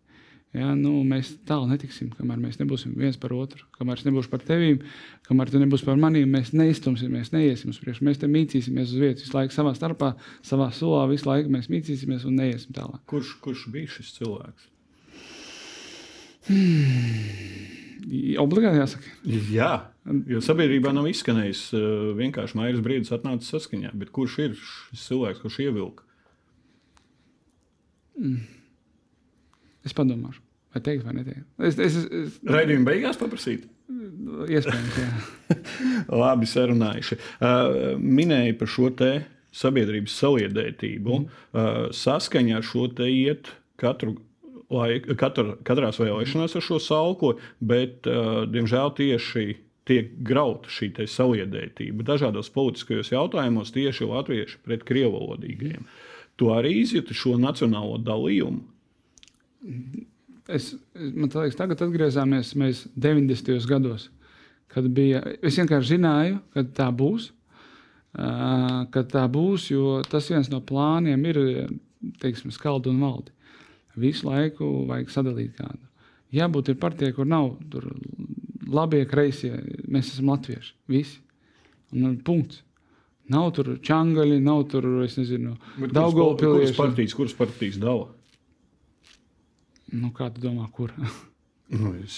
ja, nu, mēs tālu netiksim, kamēr mēs nebūsim viens par otru, kamēr es nebūšu par tevīm, kamēr tu nebūsi par maniem, mēs neiztumsimies, neiesim uz priekšu, mēs te mīcīsimies uz vietas visu laiku savā starpā, savā solā, visu laiku mēs mīcīsimies un neiesim tālāk. Kurš, kurš bija šis cilvēks? Obligāti jāsaka. Jā, jo sabiedrībā nav izskanējis uh, vienkārši Maijas Briedis atnāca saskaņā. Bet kurš ir šis cilvēks, kurš ievilka? Es padomāšu, vai teikt, vai neteikt. Es, es, es, Raidījuma beigās paprasīt. iespējams, jā. Labi, sarunājuši. Uh, minēja par šo te sabiedrības saliedētību. Mm. Uh, saskaņā ar šo te iet katru. Laiku, katru, katrās vēlēšanās ar šo salko, bet, uh, diemžēl, tieši tiek grauta šī saliedētība dažādos politiskajos jautājumos tieši latvieši pret krievalodīgajiem. Tu arī izjūti šo nacionālo dalījumu. Es, man liekas, tagad atgriezāmies mēs 90. gados, kad bija. Es vienkārši zināju, ka tā būs. Uh, ka tā būs, jo tas viens no plāniem ir teiksim, skaldu un valdi. Visu laiku vajag sadalīt kādu. Jābūt ir partijai, kur nav tur labie, kreisie. Mēs esam latvieši. Visi. Un, un punkts. Nav tur čangaļi, nav tur, es nezinu, Bet Kuras Daugavpilieši. partijas, kuras partijas dala? Nu, kā tu domā, kur? Nu, es,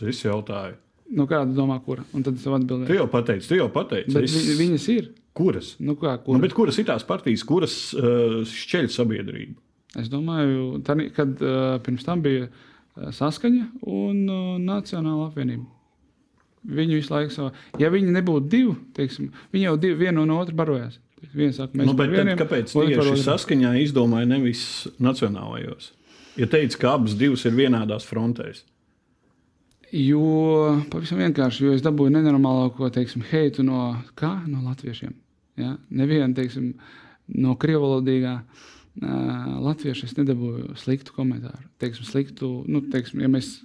es jautāju. nu, kā tu domā, kur? Un tad es Tu atbildēju. jau pateici, tu jau pateici. Bet Es... vi- viņas ir. Kuras? Nu, kā, Kur? kur? Nu, bet kuras ir tās partijas, kuras uh, šķeļ sabiedrību? Es domāju, tani, kad uh, pirms tam bija uh, saskaņa un uh, Nacionāla apvienība. Viņi visu laiku savā. Ja viņi nebūtu divi, teiksim, viņi jau divi, vienu no otru barojās. Viens saka, mēs Nu, bet par tad, vieniem, kāpēc tieši saskaņā izdomāja nevis nacionālajos? Ja teica, ka abas divas ir vienādās frontēs. Jo pavisam vienkārši, jo es dabūju nenormālāko teiksim, heitu no, kā? no latviešiem. Ja? Nevienu teiksim, no krievalodīgā uh, latvieša es nedabūju sliktu komentāru. Teiksim, sliktu, nu, teiksim, ja mēs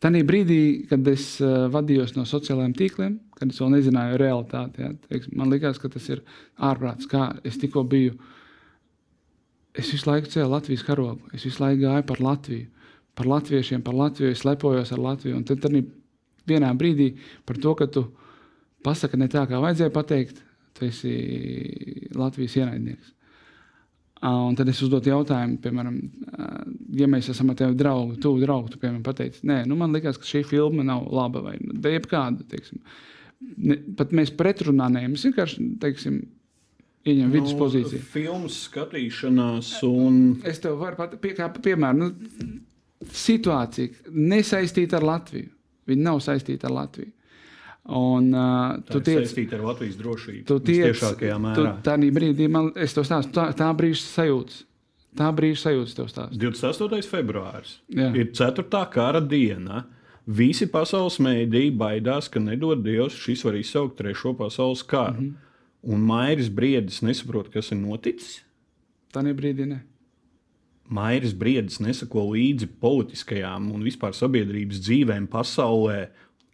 Tajā brīdī, kad es uh, vadījos no sociālajiem tīkliem, kad es vēl nezināju realitāti, ja, teiksim, man liekas, ka tas ir ārprāts. Kā es tikko biju, es visu laiku cēlu Latvijas karogu, es visu laiku gāju par Latviju, par latviešiem, par Latviju, es lepojos ar Latviju. Un tad arī vienā brīdī par to, ka tu pasaki ne tā, kā vajadzēja pateikt, tu esi Latvijas ienaidnieks. Un tad es uzdodu jautājumu, piemēram, ja mēs esam ar tevi draugi, tuvu draugi, tu piemēram pateici, nē, nu man liekas, ka šī filma nav laba vai nu, jebkāda. Teiksim. Ne, pat mēs pretrunā neejam, mēs vienkārši teiksim, ieņemam vidus Nu, pozīciju. Filmas skatīšanās un Es tev varu pat pie, kā piemēru, nu, situācija nesaistīta ar Latviju. Viņi nav saistīti ar Latviju. Un, uh, Tā tu ir tiec, saistīta ar Latvijas drošību. tu tiec, tiešākajā tu, mērā. tā brīdī man, es to stāstu, tā, tā brīža sajūta. Tā brīža sajūta tev stāstu. 28. februāris Jā. ir 4. kara diena. Visi pasaules mēdīji baidās, ka nedod Dievs, šis var izsaukt trešo pasaules karu. Mm. -hmm. Un Mairis Briedis nesaprot, kas ir noticis. Tā brīdī ne. Mairis Briedis nesako līdzi politiskajām un vispār sabiedrības dzīvēm pasaulē.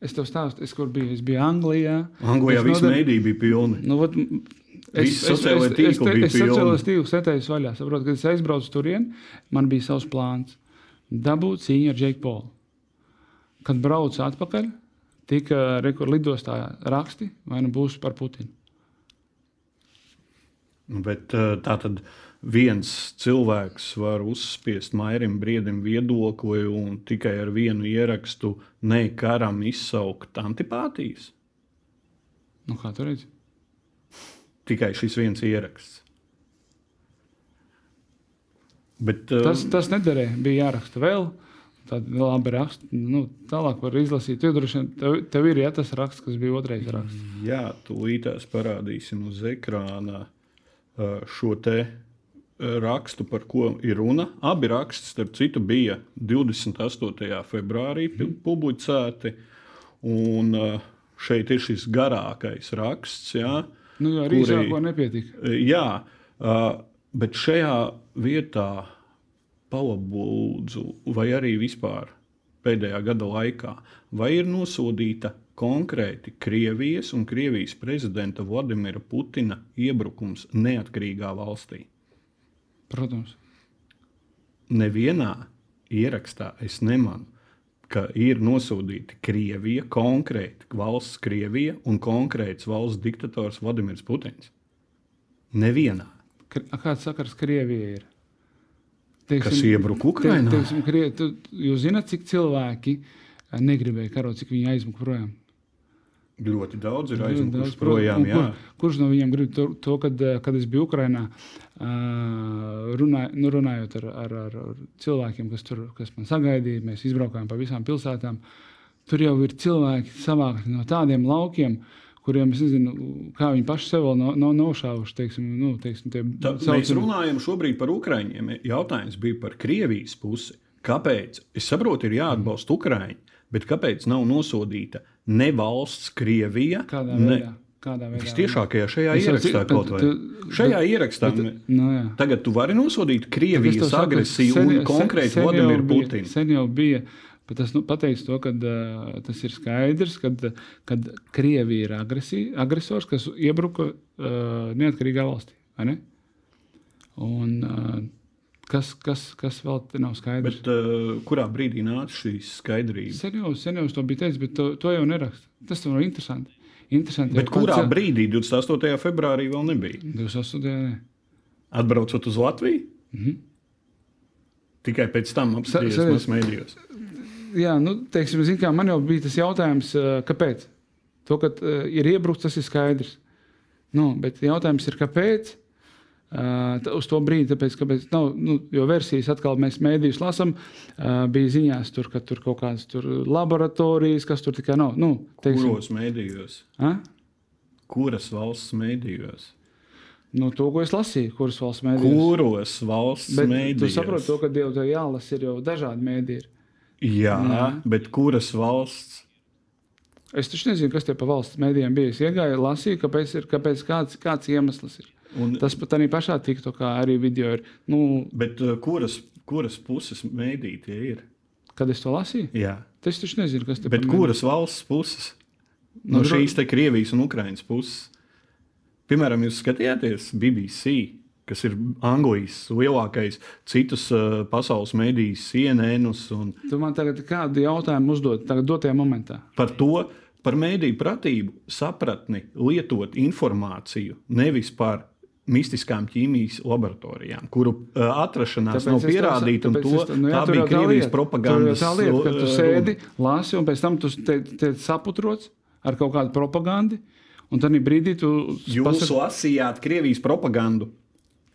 Es tev stāstu, es kur biju. Es biju Anglijā. Anglijā Es viss nodar- mēdīja bija pilni. Nu, vat, es, bija es, es sociālos pilni. tīklus etēju vaļā. Saprotu, kad es aizbraucu turien, man bija savs plāns. Dabūt cīņu ar Džeku Polu. Kad braucu atpakaļ, tika rekur lidostā raksti, vai nu būs par Putinu. Bet eh, tā tad viens cilvēks var uzspiest Mairim Briedim viedokli un tikai ar vienu ierakstu ne karam izsaukt antipātijas. Nu, kā tu redzi? Tikai šis viens ieraksts. Bet, eh, Tas, tas nederēja. Bija jāraksta vēl. Tad labi raksta. Nu, tālāk var izlasīt. Tev, tev, tev ir ja, tas raksts, kas bija otrais raksts. Jā, tūlītās parādīsim uz ekrāna šo te rakstu, par ko ir runa. Abi raksti, starp citu, bija 28. februārī pi- publicēti. Un šeit ir šis garākais raksts. Jā, Nu, jo ar Kuri- īsāko nepietika. jā bet šajā vietā palabūdzu, vai arī vispār pēdējā gada laikā, vai ir nosodīta konkrēti Krievijas un Krievijas prezidenta Vladimira Putina iebrukums neatkarīgā valstī. Protams. Nevienā ierakstā es nemanu, ka ir nosodīti Krievija, konkrēti valsts Krievija un konkrēts valsts diktators Vladimirs Putins. Nevienā. Kāds sakars Krievijai ir? Kas iebruka Ukrainā? Te, teiksim, Krie, tu, jūs zināt, cik cilvēki negribēja karot, cik viņi aizmuka projām? Ļoti daudz ir aizmukuši projām. Kur, kurš no viņiem grib to, to kad, eh, kad es biju Ukrajinā, runāj, nu, runājot ar, ar, ar, cilvēkiem, kas, tur, kas man sagaidīja, mēs izbraukājām pa visām pilsētām. Tur jau ir cilvēki savākti no tādiem laukiem, kuriem es nezinu, kā viņi paši sev vēl nav, nav nošāvuši. Teiksim, nu, teiksim, tie Tā, saucamie- mēs runājam šobrīd par Ukraiņiem. Jautājums bija par Krievijas pusi. Kāpēc? Es saprotu, ir jāatbalsta Ukraiņi, bet kāpēc nav nosodīta ne valsts Krievija? Kādā ne, veidā? Kādā veidā? Visciešākajā šajā Es ierakstā cik- kaut bet vai. tu- Šajā ierakstā Nu, jā. tagad tu vari nosodīt Bet Krievijas agresiju sen- un konkrēti Vladimiru Putinu. Sen jau bija. Bet tas nu, pateiks to, ka uh, tas ir skaidrs, ka Krievija ir agresī, agresors, kas iebruka uh, neatkarīgā valstī. ne? Un, uh, kas, kas, kas vēl nav skaidrs? Bet uh, kurā brīdī nāca šīs skaidrības? Sen jau, sen jau to biju teicis, bet to, to jau neraksta. Tas nav interesanti. interesanti Bet kurā kāds- brīdī 28. februārī vēl nebija? 28. Atbraucot uz Latviju? Mm -hmm. Tikai pēc tam apskatījos mēdījos. Jā, nu, teiksim, zin, kā, man jau bija tas jautājums, ā, kāpēc. To, ka uh, ir iebrukts, tas ir skaidrs. Nu, bet jautājums ir, kāpēc? Uh, uz to brīdi, tāpēc, kāpēc nav, nu, jo versijas atkal mēs mēdījus lasām, uh, bija ziņās, tur, ka tur kaut kādas tur laboratorijas, kas tur tikai nav. Nu, teiksim, Kuros mēdījos? a? Kuras valsts mēdījos? nu, to, ko es lasīju, kuras valsts mēdījos. Kuros valsts Bet mēdījos? tu saproti to, ka Dievu tev jālasa, ir jau dažādi mēdīji. Jā, Jā. bet kuras valsts? Es taču nezinu, kas tie pa valsts mēdījiem bija. Es iegāju, lasīju, kāpēc, ir, kāpēc kāds, kāds iemesls ir. Un, Tas pat arī pašā tikto, kā arī video ir. Nu, bet uh, kuras, kuras puses mēdī tie ir? kad es to lasīju, Jā. tad es taču nezinu, kas te Bet par mēdī- kuras valsts puses? Nu, No dro- šīs te Krievijas un Ukrainas puses. Piemēram, jūs skatījāties BBC, kas ir Anglijas lielākais, citus uh, pasaules mēdījus, CNN un Tu man tagad kādu jautājumu uzdod, tagad dotajā momentā. par to, par mēdīju pratību, sapratni, lietot informāciju nevis par mistiskām ķīmijas laboratorijām, kuru uh, atrašanās Tāpēc nav pierādīta. tāpēc To, te- nu jā, tā bija tā Krievijas lieta. propagandas tā lieta, ka tu uh, sēdi, lasi, un pēc tam tu te saputrots ar kaut kādu propagandu. Un tad brīdī tu Jūs lasījāt Krievijas propagandu.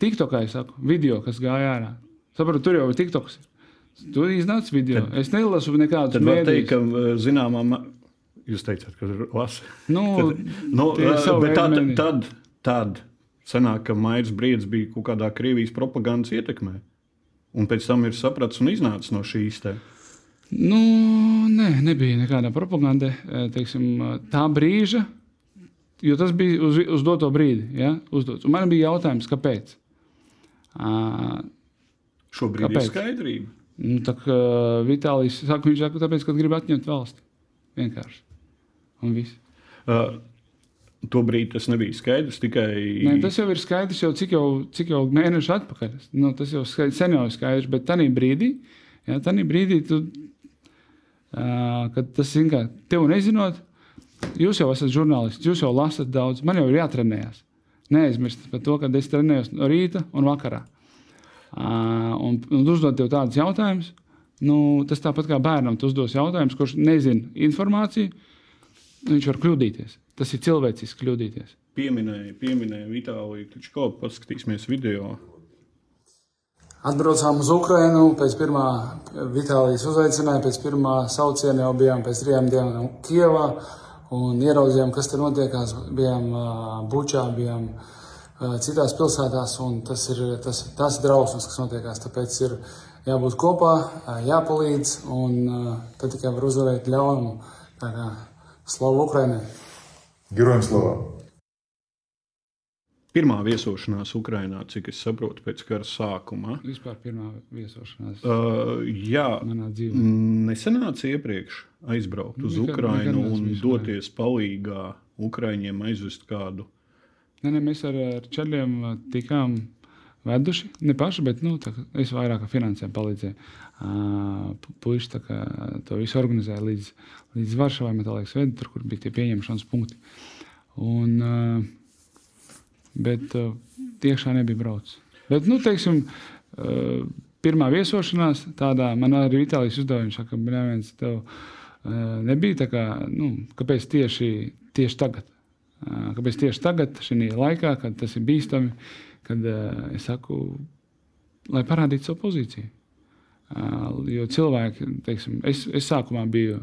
TikTokā, es saku, video, kas gāja ārā. Saprotu, tur jau ir TikToks. Tur iznāca video. Tad, es nelasu nekādus Tad var mēdījus. teikt, ka uh, zināmā mērā jūs teicāt, ka lasa. Nu, Nu, savu bet veidu tad, tad, tad sanāk, ka Maijas Briedis bija kaut kādā Krievijas propagandas ietekmē. Un pēc tam ir sapratis un iznācis no šīs te. Nu, nē, nebija nekāda propaganda. eh, Teiksim, eh, tā brīža, jo tas bija uz, uz doto brīdi. Ja, uzdots. Un man bija jautājums, kāpēc. À, Šobrīd Kāpēc? ir skaidrība. nu, tā kā Vitālijs saka, viņš saka, tāpēc, ka grib atņemt valsti. Vienkārši. Un viss. Uh, Tobrīd tas nebija skaidrs. Tikai Nē, tas jau ir skaidrs, jau cik jau, cik jau mēneši atpakaļ. Nu, tas jau skaidrs, sen jau ir skaidrs, bet tajā brīdī, ja, brīdī tu, uh, kad tas ir kā tev nezinot, jūs jau esat žurnālists, jūs jau lasat daudz, man jau ir jātrenējas. Neaizmirstiet par to, ka es trenējos no rīta un vakarā. Uh, un, un uzdot tev tādus jautājumus, nu, tas tāpat kā bērnam, tu uzdos jautājumus, kurš nezina informāciju, viņš var kļūdīties. Tas ir cilvēciski kļūdīties. pieminēja, pieminēja Vitāliju Kličko. Paskatīsimies video. Atbraucām uz Ukrajinu pēc pirmā Vitālijas uzaicinājuma, pēc pirmā sauciena jau bijām pēc trijām dienām Kievā un ieraudzījām, kas tur notiekās. Bijām Bučā, bijām citās pilsētās, un tas ir tas, tas drausmas, kas notiekās. Tāpēc ir jābūt kopā, jāpalīdz, un tad tikai var uzvarēt ļaunumu. Tā kā slavu Ukrainai! Героям слава! Pirmā viesošanās Ukrajinā, cik es saprotu, pēc kara sākuma. Vispār pirmā viesošanās Uh, jā, manā dzīvē. nesenāca iepriekš aizbraukt uz Nekad- nekad Ukrajinu neesmu un bijis doties palīgā Ukraiņiem aizvest kādu. Nē, nē, mēs ar, ar čaļiem ā, tikām veduši. Ne paši, bet nu, kā es vairāk ar finansēm palīdzēju. Uh, kā to visu organizēja līdz, līdz Varšavai, liekas, vedi, tur, kur bija tie pieņemšanas punkti. Un, uh, bet uh, tiešām nebija braucis. Bet, nu, teiksim, uh, pirmā viesošanās tādā man arī Itālijas saka, ka neviens tev uh, nebija tā kā, nu, kāpēc tieši, tieši tagad? Uh, Kāpēc tieši tagad, šajā laikā, kad tas ir bīstami, kad uh, es saku, lai parādītu savu pozīciju. Uh, jo cilvēki, teiksim, es, es sākumā biju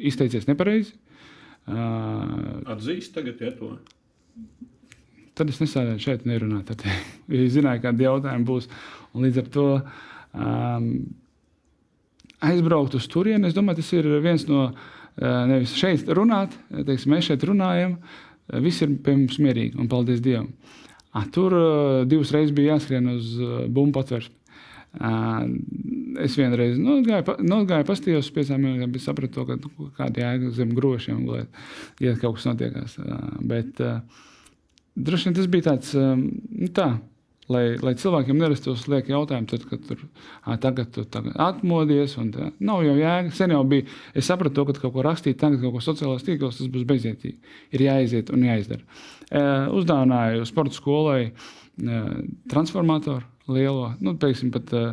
izteicies nepareizi. Uh, Atzīst tagad, ja to. tad es nesādēju šeit nerunāt. Tad, es zināju, kādi jautājumi būs. Un līdz ar to um, aizbraukt uz turieni, es domāju, tas ir viens no uh, nevis šeit runāt, teiksim, mēs šeit runājam, uh, viss ir pie mums mierīgi un paldies Dievam. Ah, tur uh, divas reizes bija jāskrien uz uh, bumbu patvērsmi. Uh, es vienreiz nogāju, pa- nogāju pastījos uz piecām minūtēm, bet sapratu, to, ka nu, kāda jēga zem grošiem gulēt, ja kaut kas notiekās. Bet, Droši vien tas bija tāds, nu tā, lai, lai cilvēkiem nerastos lieki jautājumi, tad, kad tur ā, tagad tu tagad atmodies. un Tā. Nav jau jēga. Sen jau bija. Es sapratu, to, ka kaut ko rakstīt, tagad kaut ko sociālajos tīklos, tas būs bezjēdzīgi. Ir jāiziet un jāizdara. E, uzdāvināju sporta skolai e, transformatoru lielo, nu, teiksim, pat e,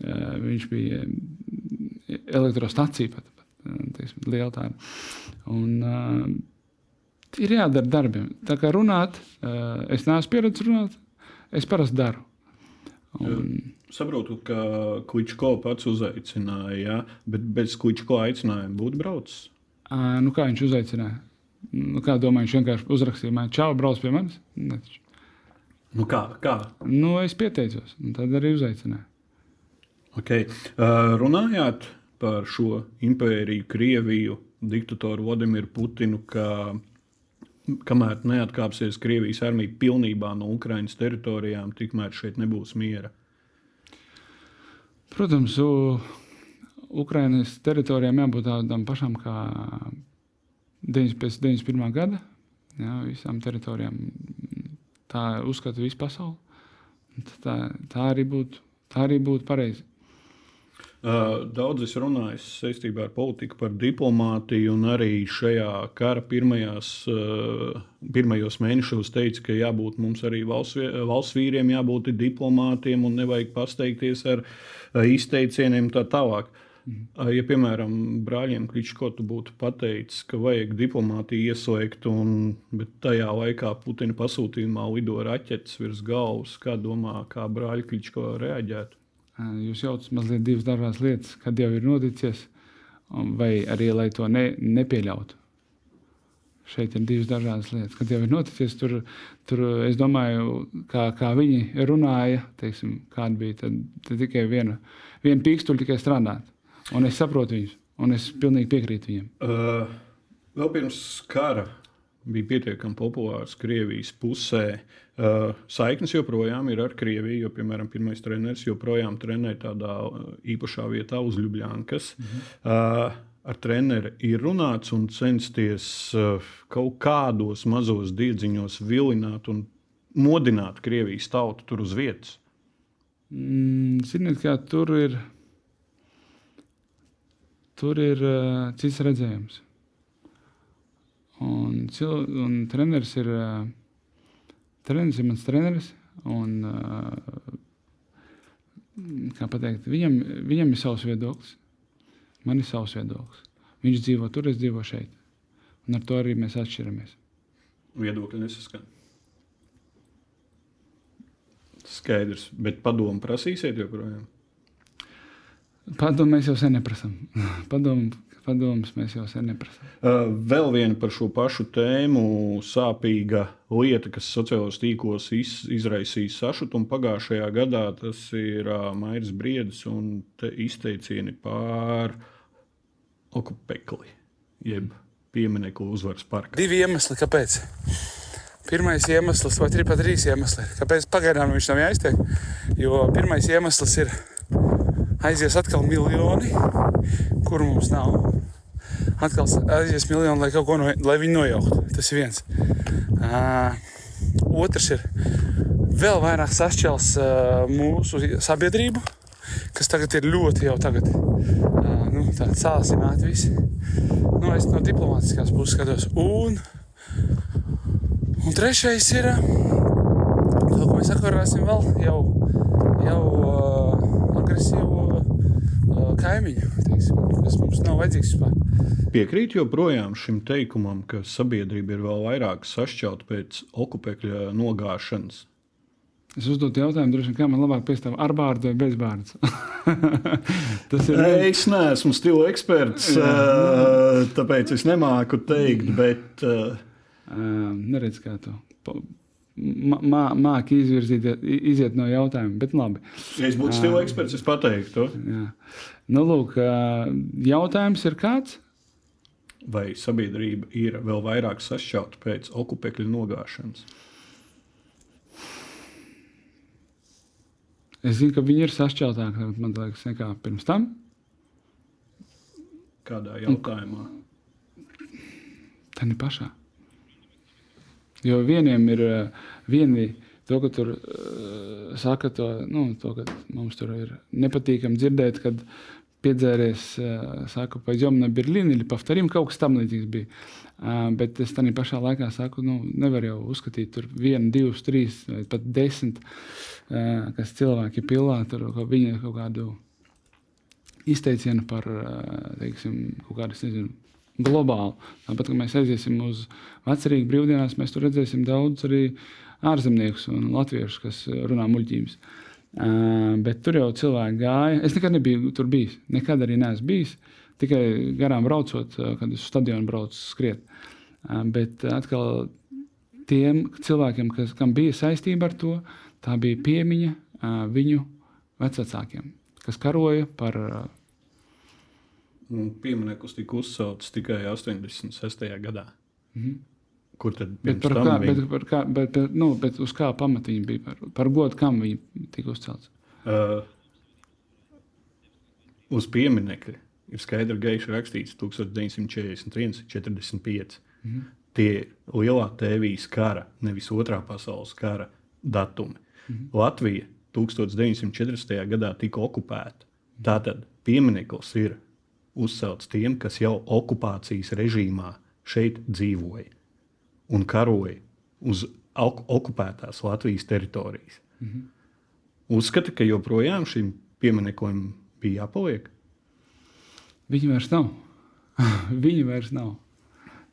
viņš bija elektrostacija, pat, pat teiksim, liela tāda. Un, e, ir jādara darbiem. Tā kā runāt, es neesmu pieredzējis runāt, es parasti daru. Un, Saprotu, ka Kličko pats uzaicināja, ja? bet bez Kličko aicinājuma būtu braucis. ā, nu, kā viņš uzaicināja? Nu, kā domāju, viņš vienkārši uzrakstīja man, čau, brauc pie manis. Ne, taču. Nu, kā? kā? Nu, es pieteicos, un tad arī uzaicināju. Okay. Uh, runājāt par šo impēriju, Krieviju, diktatoru Vladimiru Putinu, ka kamēr neatkāpsies Krievijas armija pilnībā no Ukraiņas teritorijām, tikmēr šeit nebūs miera. Protams, Ukraiņas teritorijām jābūt tādām pašām kā 9 pēc 91. gada. Jā, visām teritorijām tā uzskata visu pasauli. Tā, tā arī būtu, būtu pareizi. Daudz es runāju saistībā ar politiku, par diplomātiju, un arī šajā kara pirmajās, pirmajos mēnešos teica, ka jābūt mums arī valsts, valsts vīriem, jābūt diplomātiem un nevajag pasteikties ar izteicieniem tā tālāk. Uh, Ja, piemēram, brāļiem Kličko tu būtu pateicis, ka vajag diplomātiju ieslēgt, un, tajā laikā Putina pasūtījumā lido raķetes virs galvas, kā domā, kā brāļi Kličko reaģētu? Jūs jaucat mazliet divas dažādas lietas, kad jau ir noticis, vai arī lai to ne, nepieļautu. Šeit ir divas dažādas lietas. Kad jau ir noticis, tur, tur es domāju, kā, kā viņi runāja, teiksim, kāda bija tad, tad tikai viena, viena pīkstuļa tikai strādāt. Un es saprotu viņus, un es pilnīgi piekrītu viņiem. Uh, vēl pirms kara bija pietiekami populārs Krievijas pusē. Uh, saiknes joprojām ir ar Krieviju, jo, piemēram, pirmais treneris joprojām trenē tādā uh, īpašā vietā uz Ljubljankas. Mhm. Uh, ar treneri ir runāts un censties uh, kaut kādos mazos diedziņos vilināt un modināt Krievijas tautu tur uz vietas. Mm, ziniet, kā tur ir. Tur ir uh, cits redzējums. Un, cil, un treneris ir, uh, treneris ir mans treneris. Un, kā pateikt, viņam, viņam ir savs viedoklis. Man ir savs viedoklis. Viņš dzīvo tur, es dzīvoju šeit. Un ar to arī mēs atšķiramies. Viedokļi nesaskan. Skaidrs, bet padomu prasīsiet joprojām. Padomu mēs jau sen neprasām. Padomu, padomus mēs jau sen neprasām. Vēl viena par šo pašu tēmu sāpīga lieta, kas sociālajos tīklos iz, izraisīja sašutumu pagājušajā gadā. Tas ir Mairis Briedis un izteicieni pār okupekli, jeb pieminiektu uzvaras parkā. Divi iemesli, kāpēc. Pirmais iemesls, vai arī pat trīs iemesli, kāpēc pagaidām viņš nav jāiztiek. Jo pirmais iemesls ir aizies atkal miljoni, kur mums nav. Atkal aizies miljoni, lai no, lai viņi nojauktu. Tas ir viens. Uh, otrs ir vēl vairāk sašķels uh, mūsu sabiedrību, kas tagad ir ļoti jau tagad, uh, nu, sāsināti visi. Nu, es no diplomātiskās puses skatos. Un, un trešais ir, to, ko mēs sakarāsim vēl jau, jau kaimiņu, teiksim, kas mums nav vajadzīgs vispār. Piekrīt joprojām šim teikumam, ka sabiedrība ir vēl vairāk sašķelta pēc okupēkļa nogāšanas. Es uzdodu jautājumu, droši kā man labāk piestāv ar bārdu vai bez bārdas. Tas ir. Es neesmu stila eksperts, uh, tāpēc es nemāku teikt, bet. Uh, Neredz, kā to mā, māki izvirzīt, iziet no jautājuma. Bet labi. Ja es būtu stila eksperts, es pateiktu to. Jā. Nu, lūk, jautājums ir kāds? Vai sabiedrība ir vēl vairāk sašķelta pēc okupēkļa nogāšanas? Es zinu, ka viņi ir sašķeltāki man liekas, nekā pirms tam. Kādā jautājumā? Tā ir pašā. Jo vieniem ir eh, vieni to, ka tur eh, saka to, nu, to ka mums tur ir nepatīkami dzirdēt, kad piedzēries, eh, saka, paizjom na Berlīni, ili pavtarim, kaut kas tam līdzīgs bija. Bet es tādā pašā laikā saku, nu, nevar jau uzskatīt tur vienu, divus, trīs vai pat desmit, kas cilvēki pilā tur kaut, viņa, kaut kādu izteicienu par, teiksim, kaut kādu, nezinu, globāli. Tāpat, kad mēs aiziesim uz vecerīgu brīvdienās, mēs tur redzēsim daudz arī ārzemniekus un latviešus, kas runā muļķības. Uh, bet tur jau cilvēki gāja. Es nekad nebiju tur bijis. Nekad arī neesmu bijis. Tikai garām braucot, kad uz stadionu braucu skriet. Uh, bet atkal tiem cilvēkiem, kas, kam bija saistība ar to, tā bija piemiņa uh, viņu vecākiem, kas karoja par uh, Piemineklis tika uzcelts tikai 86. gadā. Mm -hmm. Kur tad bet par kā, viņi... bet, par kā, bet, bet, nu, bet uz kā pamata viņi bija? Par, par godu kam viņi tika uzcelts? Uh, uz pieminiekļa ir skaidri gaiši rakstīts 1941, 45. Mm -hmm. Tie ir lielā tēvijas kara, nevis otrā pasaules kara datumi. Mm -hmm. Latvija 1940. gadā tika okupēta. Tātad piemineklis ir uzcelts tiem, kas jau okupācijas režīmā šeit dzīvoja un karoja uz ok okupētās Latvijas teritorijas. Mm -hmm. Uzskata, ka joprojām šim piemineklim bija jāpaliek. Viņi vairs nav. Viņi vairs nav.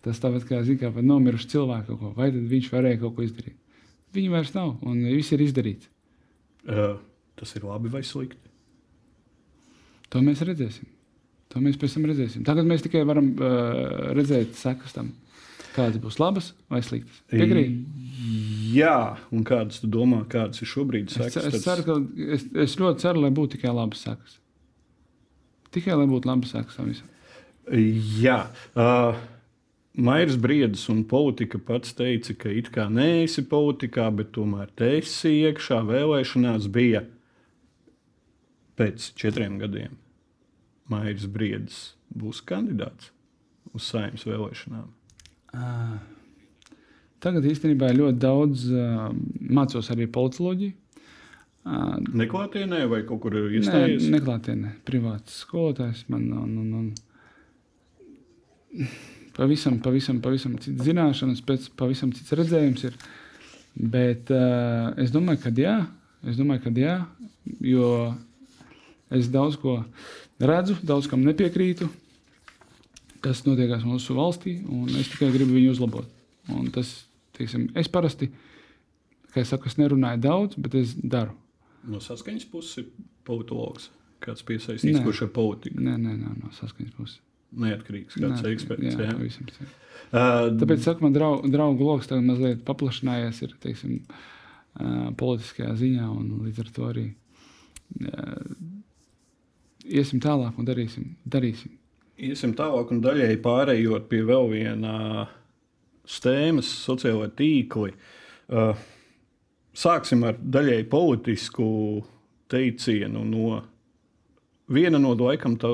Tas tāpat kā zina, kā nomiruši cilvēki kaut ko, vai tad viņš varēja kaut ko izdarīt. Viņi vairs nav, un viss ir izdarīts. Uh, tas ir labi vai slikti? To mēs redzēsim. To mēs pēc tam redzēsim. Tagad mēs tikai varam uh, redzēt sekas tam, kādas būs labas vai sliktas. Piekrīt? Jā, un kādas tu domā, kādas ir šobrīd Es, sekas? es, Tad- ceru, ka, es, es ļoti ceru, lai būtu tikai labas sekas. Tikai lai būtu labas sekas tam visam. Jā, uh, Mairs Briedis un politika pats teica, ka it kā neesi politikā, bet tomēr te esi iekšā. Vēlēšanās bija pēc četriem gadiem. Mairs Briedis būs kandidāts uz saimnes vēlēšanām. Tagad īstenībā ļoti daudz uh, mācos arī politoloģiju. Uh, Neklātienē vai kaut kur ir Nē, iestājies? neklātienē, privāts skolotājs man un, un, un pavisam, pavisam, pavisam cits zināšanas, pēc pavisam cits redzējums ir. Bet uh, es domāju, ka jā, es domāju, ka jā, jo es daudz ko redzu, daudz kam nepiekrītu, kas notiekās mūsu valstī, un es tikai gribu viņu uzlabot. Un tas, teiksim, es parasti, kā es saku, es nerunāju daudz, bet es daru. No saskaņas puses ir politologs. Kāds piesaistīts, kurš ar politiku Nē, nē, nē, no saskaņas puses. neatkarīgs, kāds Nē, eksperts. Jā, jā. pavisam cits. Uh, Tāpēc, saku, man drau, draugu lokus tagad mazliet paplašinājies, ir teiksim, uh, politiskajā ziņā, un līdz ar to arī uh, iesim tālāk un darīsim. darīsim. Iesim tālāk, un daļēji pārējot pie vēl vienā stēmas, sociālai tīkli. Uh, sāksim ar daļēji politisku teicienu no viena no laikam tā,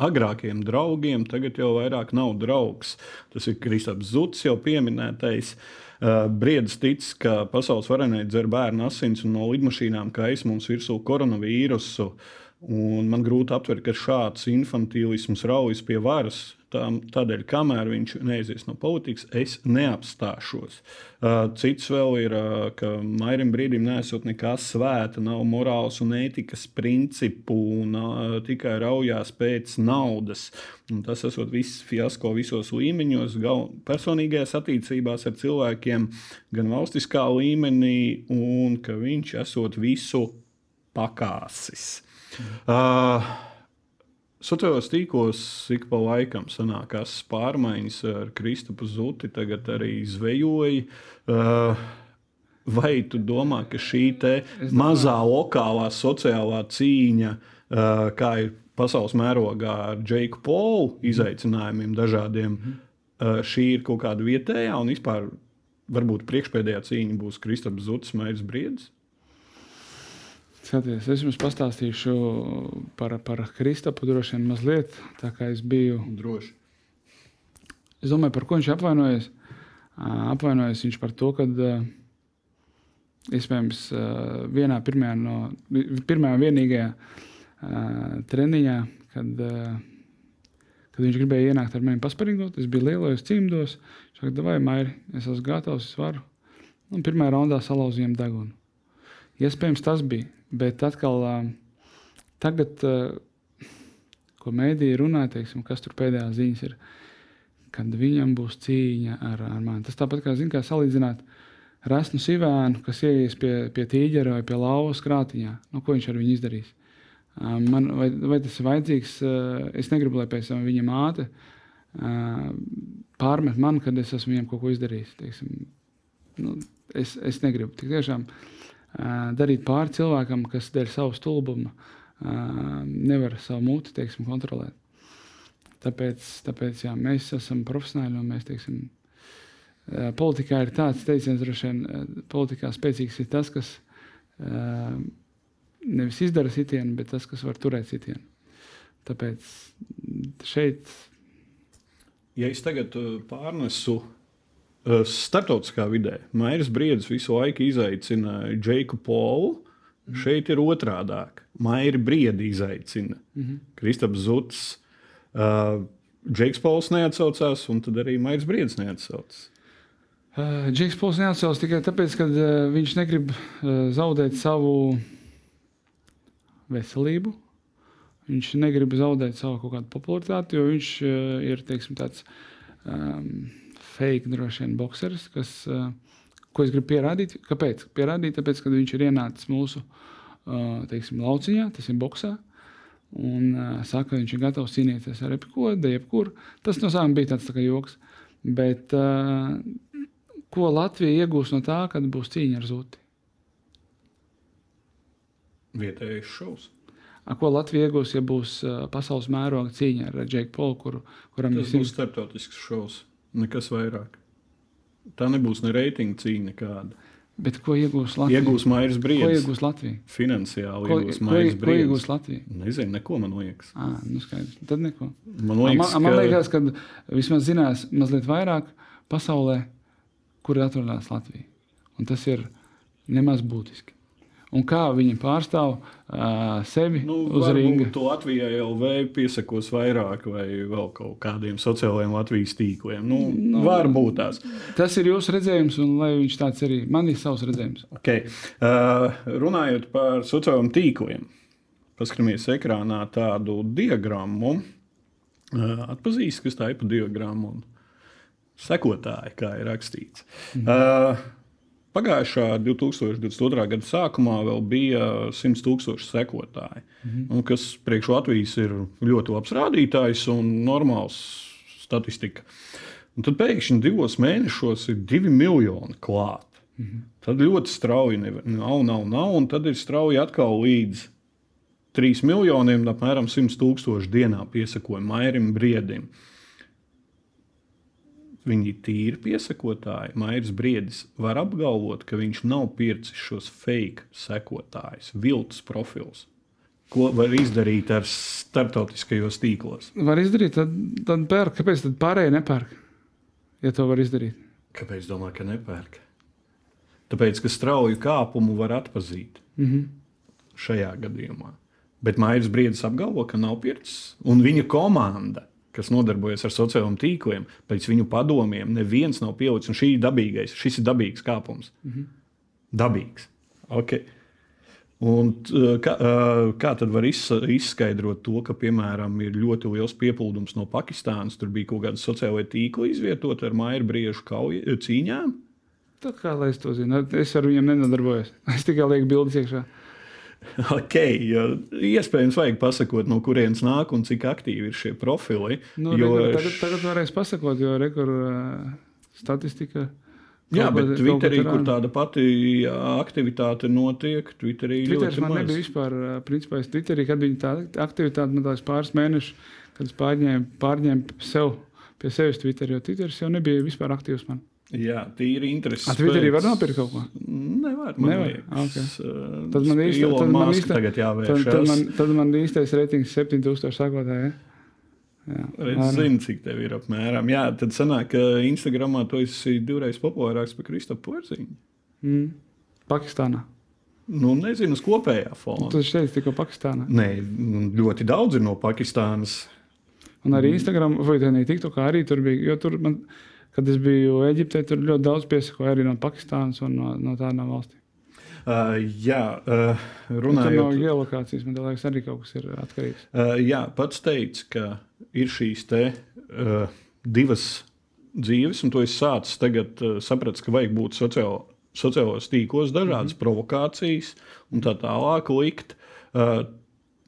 agrākiem draugiem, tagad jau vairāk nav draugs. Tas ir Kristaps Zuts, jau pieminētais. Uh, Briedis tic, ka pasaules varenai dzer bērnu asins un no lidmašīnām kais mums virsū koronavīrusu. Un man grūti aptvert, ka šāds infantīlisms raujas pie varas. Tā, tādēļ, kamēr viņš neaizies no politikas, es neapstāšos. Cits vēl ir, ka Mairim brīdim nesot nekas svēta, nav morāls un ētikas principu, un tikai raujās pēc naudas. Un tas esot viss fiasko visos līmeņos, gan personīgajās attiecībās ar cilvēkiem, gan valstiskā līmenī, un ka viņš esot visu pakāsis. Uh, Sociālajos tīklos ik pa laikam sanākās pārmaiņas ar Kristupu Zuti, tagad arī zvejoja. Uh, vai tu domā, ka šī mazā lokālā sociālā cīņa, uh, kā ir pasaules mērogā ar Džeiku Polu izaicinājumiem dažādiem, uh, šī ir kaut kāda vietējā un vispār varbūt priekšpēdējā cīņa būs Kristaps Zutis, Mairis Briedis? Skaties, es jums pastāstīšu par, par Kristapu droši vien mazliet, tā kā es biju. Droši. Es domāju, par ko viņš apvainojas. Apvainojas viņš par to, ka iespējams vienā pirmajā, no, pirmajā vienīgajā treniņā, kad, kad viņš gribēja ienākt ar mani pasparingot, es biju lielajos cimdos. Viņš saka, vai mairi, es esmu gatavs, es varu. Un pirmajā raundā salauzījām degunu. Iespējams, tas bija. Bet atkal, tagad, ko mēdīja runā, teiksim, kas tur pēdējās ziņas ir, kad viņam būs cīņa ar, ar mani. Tas tāpat kā, zin, kā salīdzināt Rasnu Sivēnu, kas ieies pie, pie tīģera vai pie lauvas krātiņā. Nu, ko viņš ar viņu izdarīs? Man, vai, vai tas ir vajadzīgs? Es negribu, lai pēc tam viņa māte pārmet man, kad es esmu viņam kaut ko izdarījis. Teiksim, nu, es, es negribu tik tiešām ā, darīt pāri cilvēkam, kas dēļ savu stulbumu nevar savu muti teiksim, kontrolēt. Tāpēc, tāpēc jā, mēs esam profesionāļi un mēs teiksim, politikā ir tāds teiciens, droši vien, politikā spēcīgs ir tas, kas nevis izdara sitienu, bet tas, kas var turēt sitienu. Tāpēc šeit Ja es tagad pārnesu uh, starptautiskā vidē, Mairis Briedis visu laiku izaicina Džeiku Polu. Šeit ir otrādāk. Mairi Briedi izaicina. Mm -hmm. Kristaps Zuts, uh, Džeiks Pols neatsaucās, un tad arī Mairis Briedis neatsaucās. Uh, Džeks Pols neatsaucās tikai tāpēc, ka uh, viņš negrib uh, zaudēt savu veselību. Viņš negrib zaudēt savu kaut kādu popularitāti, jo viņš uh, ir teiksim, tāds um, fake, droši vien, boxeris, kas, uh, ko es gribu pierādīt. Kāpēc? Pierādīt, tāpēc, ka viņš ir ienācis mūsu uh, teiksim, lauciņā, tas ir boxā. un uh, saka, ka viņš ir gatavs cīnīties ar jebko, de jebkuru. Tas no sākuma bija tāds tā kā joks. Bet uh, ko Latvija iegūs no tā, kad būs cīņa ar zuti? Vietējais šovs. A, ko Latvija iegūs, ja būs uh, pasaules mēroga cīņa ar Džeku Polu, kuru, kuram Tas būs starptautisks šovs. Nekas vairāk. Tā nebūs ne reitinga cīņa nekāda. Bet ko iegūs Latvija? Iegūs Mairis Ko Briedis. iegūs Latvija? Finansiāli Ko, iegūs ko, Mairis ko iegūs Latvija? Nezinu, neko man liekas. À, nu skaidrs. Tad neko. Man liekas, man, man liekas, ka vismaz zinās mazliet vairāk pasaulē, kur atrodas Latvija. Un tas ir nemaz būtiski. Un kā viņi pārstāv uh, sevi Nu, uz ringa. varbūt Latvijai jau piesakos vairāk, vai vēl kaut kādiem sociālajiem Latvijas tīkliem. Nu, nu, varbūt tās. Tas ir jūsu redzējums, un lai viņš tāds arī man ir savs redzējums. Okay. Uh, runājot par sociālajiem tīkliem, paskatāmies ekrānā tādu diagrammu. Uh, atpazīst, kas tā ir pa diagrammu un sekotāji, kā ir rakstīts. Mhm. Uh, Pagājušā 2022. gada sākumā vēl bija 100 tūkstoši sekotāji, mhm. kas priekš Latvijas ir ļoti labs rādītājs un normāls statistika. Un tad pēkšņi divos mēnešos ir divi miljoni klāt. Mhm. Tad ļoti strauji nav, nav, nav, un tad ir strauji atkal līdz 3 miljoniem, apmēram 100 tūkstoši dienā piesakoja Mairim Briedim. Viņi tīri piesakotāji. Mairis Briedis var apgalvot, ka viņš nav pircis šos fake sekotājus, viltus profilus. Ko var izdarīt ar starptautiskajos tīklos? Var izdarīt, tad, tad pērk. Kāpēc tad pārējie nepērk? Ja to var izdarīt. Kāpēc domā, ka nepērk? Tāpēc, ka strauju kāpumu var atpazīt Mm -hmm. šajā gadījumā. Bet Mairis Briedis apgalvo, ka nav pircis. Un viņa komanda, kas nodarbojas ar sociālajiem tīkliem, pēc viņu padomiem, neviens nav pielicis. Un šī ir dabīgais, šis ir dabīgs kāpums. Mm -hmm. Dabīgs. Okay. Un, kā, kā tad var izskaidrot to, ka, piemēram, ir ļoti liels pieplūdums no Pakistānas? Tur bija kaut kāda sociālā tīkla izvietota ar Maiju Briežu kauja, cīņām. Tā kā lai es to zinu, es ar viņiem nenodarbojos. Es tikai lieku bildes iekšā. Ok, jo iespējams, vajag pasakot, no kurienes nāk un cik aktīvi ir šie profili. Nu, jo, jo... tagad, tagad varēs pasakot, jo rekur uh, statistika. jā, kaut bet ko- Twitterī, kaut kur tāda pati aktivitāte notiek, Twitterī Twitteris man maz. nebija vispār, ā, principā, es Twitterī, kad bija tā aktivitāte, man tās pāris mēnešus, kad es pārņēmu, pārņēmu sev, pie sevis Twitter, jo Twitteris jau nebija vispār aktīvs man. Jā, tīri interesanti. Twitterī var nopirkt kaut ko? Nevar, man Nevar? liekas. Ok. Uh, Tad man īsti- tad man īsti- tagad Tad, jāvēršas. tad, man, tad man īstais reitings 7000 sakotāji. Ja? Jā, Redz, Ar- zinu, cik tev ir apmēram. Jā, tad sanāk, ka Instagramā tu esi divreiz populārāks par Kristofu Porziņu. Mm. Pakistānā. Nu, nezinu, uz kopējā fona. Tu teici tikko Pakistānā. Nē, nu, ļoti daudz ir no Pakistānas. Un arī Instagram, vai arī TikTokā arī tur bija. Jo tur man, kad es biju Eģiptē, tur ļoti daudz piesakoja arī no Pakistānas un no, no tādām valstīm. Uh, jā, uh, Nu, Tur no runājot geolokācijas man liekas, arī kaut kas ir atkarīgs. Uh, jā, pats teica, ka ir šīs te, uh, divas dzīves, un to es sācu tagad uh, saprast, ka vajag būt sociālo, sociālos tīklos, dažādas mm -hmm. provokācijas un tā tālāk likt. Uh,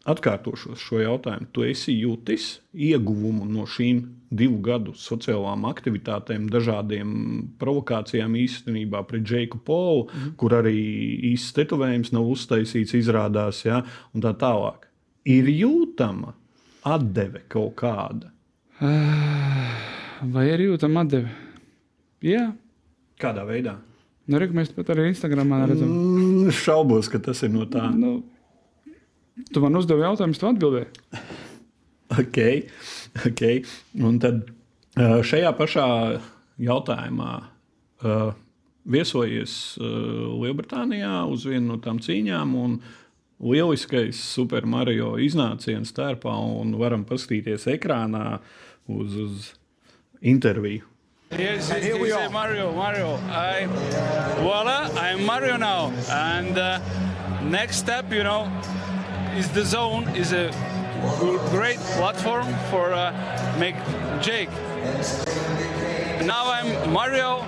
atkārtošos šo jautājumu. Tu esi jutis ieguvumu no šīm divu gadu sociālām aktivitātēm, dažādiem provokācijām īstenībā pret Džeku Polu, mm. kur arī īsts tetovējums nav uztaisīts, izrādās, ja, un tā tālāk. Ir jūtama atdeve kaut kāda. Vai arī jūtam atdevi? Jā, Kādā veidā? nu, re, mēs pat arī Instagramā redzam. Mm, šaubos, ka tas ir no tā. Nu, tu man uzdevi jautājumu, tu atbildēji. Okay, okay. Un tad ā, šajā pašā jautājumā ā, viesojies ā, Lielbritānijā uz vienu no tām cīņām. un Lieliskais Super Mario iznāciens tērpā, un varam paskatīties ekrānā uz, uz interviju. Yes, and here we are. Mario, Mario. I, voila, I'm Mario now. And uh, next step, you know, is the zone is a great platform for uh, make Jake. Now I'm Mario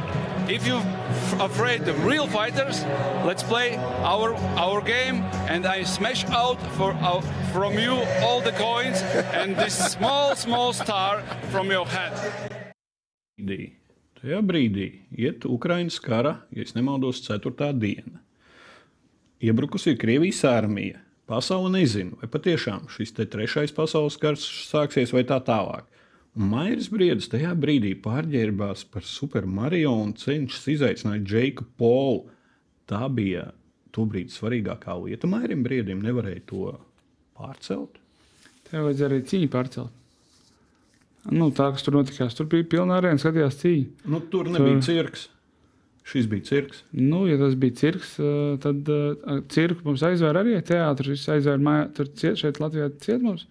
if you're f- afraid of real fighters, let's play our our game, and I smash out for uh, from you all the coins and this small small star from your head. tajā brīdī iet Ukraiņas kara, ja nemaldos, 4. diena. Iebrukusi ir Krievijas armija. Pasaule nezina, vai patiešām šis trešais pasaules karš sāksies vai tā tālāk. Mairis Briedis tajā brīdī pārģērbās par Super Mario un cenšas izaicināt Džeiku Polu. Tā bija tobrīd svarīgākā lieta Mairim Briedim. Nevarēja to pārcelt. Tev vajadzēja arī cīņu pārcelt. Nu, tā, kas tur notikās, tur bija pilna arēna, skatījās cīņu. Nu, tur nebija cirks. Šis bija cirks. Nu, ja tas bija cirks, eh, tad uh, cirku mums aizvēra arī teātris. Viss aizvēra mājā, tur ciet, šeit Latvijā ciet mums.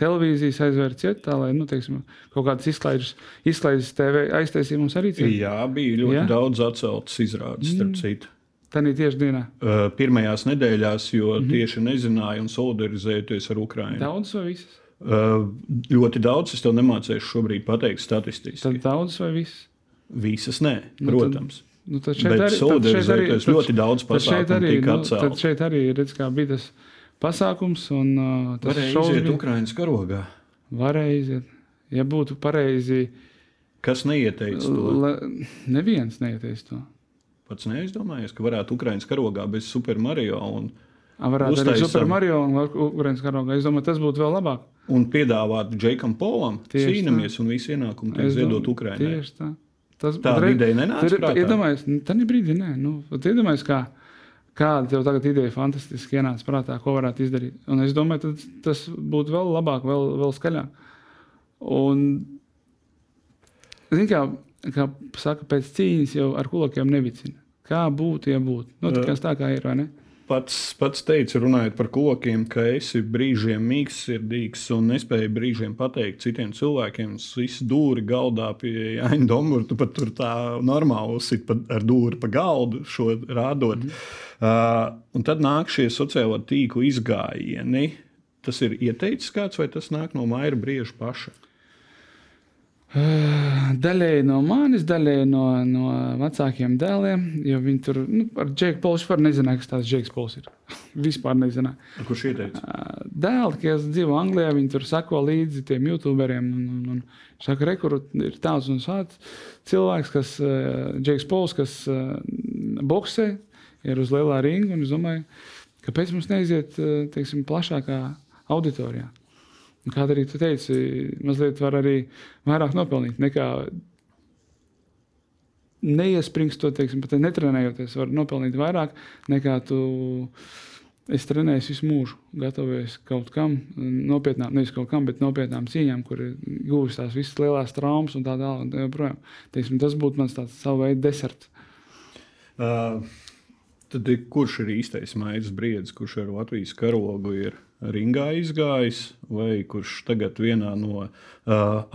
Televīzijas aizvēra ciet, tā lai, nu, teiksim, kaut kādas izklaides, izklaides TV aiztaisīja mums arī ciet. Jā, bija ļoti Jā? Daudz atceltas izrādes, starp mm. citu. Tā ir tieši dienā. Uh, pirmajās nedēļās, jo mm -hmm. tieši nezināja un solidarizējoties ar Ukrajinu. Daudz vai visas? Uh, ļoti daudz, es tev nemācīšu šobrīd pateikt statistiski. Tad daudz vai visas? Visas nē, Nu, protams. Nu, tad šeit Bet arī, tad šeit arī, tad- ļoti daudz tad šeit pasākumu arī, nu, tad šeit arī redz, bija tas pasākums. Un, uh, tas Varēja šovs iziet Ukraiņas karogā. Varēja iziet. Ja būtu pareizi, Kas neieteica to? la, neviens neieteicis to. Pats neaizdomājies, ka varētu Ukraiņas karogā bez Super Mario un, A, Varētu arī Uztaisam. Super Mario un Ukraiņas karogā. Es domāju, tas būtu vēl labāk. un piedāvāt Džekam Polam Tieši cīnāmies un visu ienākumu tiek ziedot Ukraiņai. Tieši tā. Tas, bet re- ideja nenāca tur? Iedomājies, nu, tādā brīdī nē. Nu, vat iedomājies, kā, kāda tev tagad ideja fantastiski ienāca prātā, ko varētu izdarīt. Un es domāju, tas būtu vēl labāk, vēl, vēl skaļāk. Un, zin, kā, kā saka, pēc cīņas jau ar kulakiem nevicina. Kā būtu, ja būtu? Nu, tikās tā kā ir, vai ne? Pats, pats teica, runājot par kokiem, ka esi brīžiem mīkstirdīgs un nespēji brīžiem pateikt citiem cilvēkiem. Es visu dūri galdā pie Jāņa Dombura, tu pat tur tā normāli uzsit pa, ar dūri pa galdu, šo rādot. Mm. Uh, un tad nāk šie sociālo tīklu izgājieni. Tas ir ieteicis kāds, vai tas nāk no Maira Brieža paša? Daļēji no manis, daļēji no, no vecākiem dēliem. Jo viņi tur nu, ar Džeku Polu vispār nezināja, kas tas Džeks Pols ir. vispār nezināja. Kurš ieteica? Dēli, kas dzīvo Anglijā, viņi tur sako līdzi tiem youtuberiem. Un, un, un saka, re, kur ir tāds un tāds cilvēks, kas Džeks Pols, kas boxē, ir uz lielā ringa. Es domāju, kāpēc mums neiziet teiksim, plašākā auditorijā. Kā arī tu teici, mazliet var arī vairāk nopelnīt nekā neiespringstot, teiksim, pat netrenējoties, var nopelnīt vairāk nekā tu. Es trenēju visu mūžu, gatavojies kaut kam, nopietnām, nevis kaut kam, bet nopietnām cīņām, kur guvis tās visas lielās traumas un tā tālāk. tā. Teiksim, tas būtu mans tāds savu veidu deserts. Uh, tad kurš ir īstais maijas briedis, kurš ar Latvijas karogu ir ringā izgājis, vai kurš tagad vienā no uh,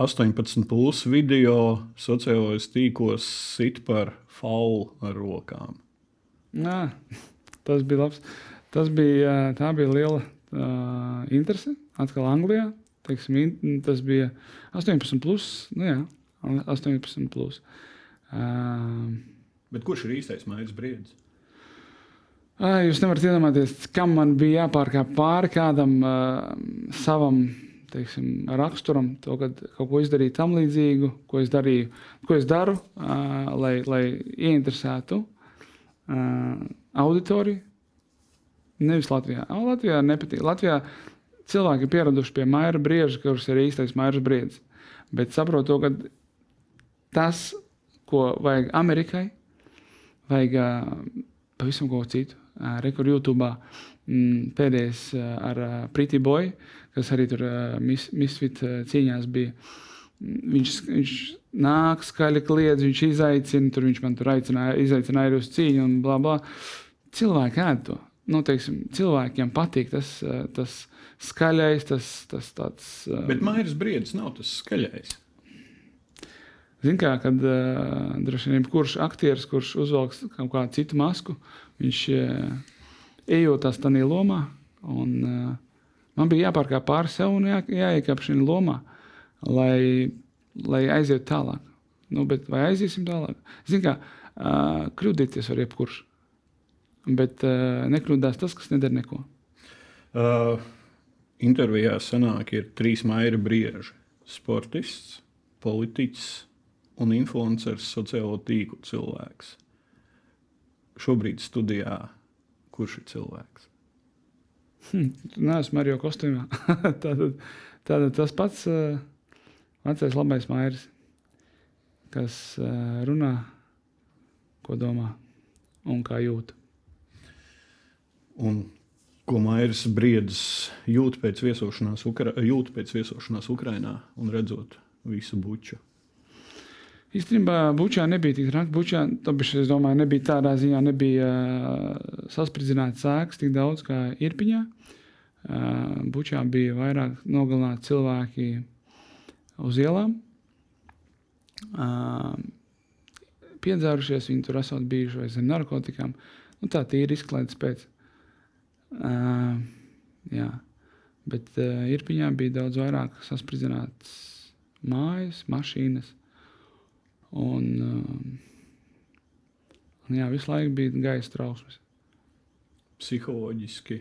18 plus video sociālajos tīklos sit par faulu ar rokām? Nā, tas bija labs. Tas bija, tā bija liela uh, interese. Atkal Anglijā. Teiksim, in, tas bija 18, plus, nu jā, 18. Plus. Uh, Bet kurš ir īstais maijas briedis? Ā, Jūs nevarat iedomāties, kam man bija jāpārkāp pāri kādam uh, savam teiksim, raksturam, to, kad kaut ko izdarīju tam līdzīgu, ko es darīju, ko es daru, uh, lai, lai ieinteresētu uh, auditoriju. Nevis Latvijā. O, Latvijā nepatīk. Latvijā cilvēki ir pieraduši pie maija brieža, kurš ir īstais maija briedis. Bet saprotu, ka tas, ko vajag Amerikai, vajag uh, pavisam ko citu. Uh, Rekur YouTube mm, pēdējais uh, ar uh, Pretty Boy, kas arī tur uh, mis, Misfit uh, cīņās bija. Mm, Viņš, viņš nāk, skaļi kliedz, viņš izaicina, tur viņš man tur aicināja, izaicināja arī uz cīņu un bla bla. Cilvēki ēd to. Nu, teiksim, cilvēkiem patīk tas, uh, tas skaļais, tas, tas tāds. uh, Bet maijas briedis nav tas skaļais. Ziniet, kā kad uh, droši vien kurš aktieris, kurš uzvelks kaut kādu citu masku, viņš uh, ejotās tajā lomā. Un, uh, man bija jāpārkāp pāri sev un jā, jāiekāp šajā lomā, lai, lai aizietu tālāk. Nu, bet vai aiziesim tālāk? Ziniet, kā uh, kļūdīties var jebkurš. Bet nekļūdās tas, kas nedara neko. Uh, intervijā sanāk, ir trīs mairi brieži - sportists, politiķis un influenceris, sociālo tīklu cilvēks. Šobrīd studijā, kurš ir cilvēks? Hm, Nē, esmu Mario kostīmā. tātad, tātad tas pats uh, vecais labais mairis, kas uh, runā, ko domā un kā jūt. Un ko Mairis Briedis jūt pēc viesošanās, Ukra jūt pēc viesošanās Ukrajinā un redzot visu buču? Īstenībā Bučā nebija tik traki. Bučā, es domāju, nebija tādā ziņā, nebija uh, saspridzināts sēklas tik daudz kā Irpiņā. Uh, Bučā bija vairāk nogalināti cilvēki uz ielām. Uh, piedzērušies, viņi tur esot bijuši vai zem narkotikām. Nu, tā ir izklaides pēc. Uh, jā. Bet uh, Irpiņā bija daudz vairāk saspridzināts mājas, mašīnas. Uh, un jā, visu laiku bija gaisa trausmas. Psiholoģiski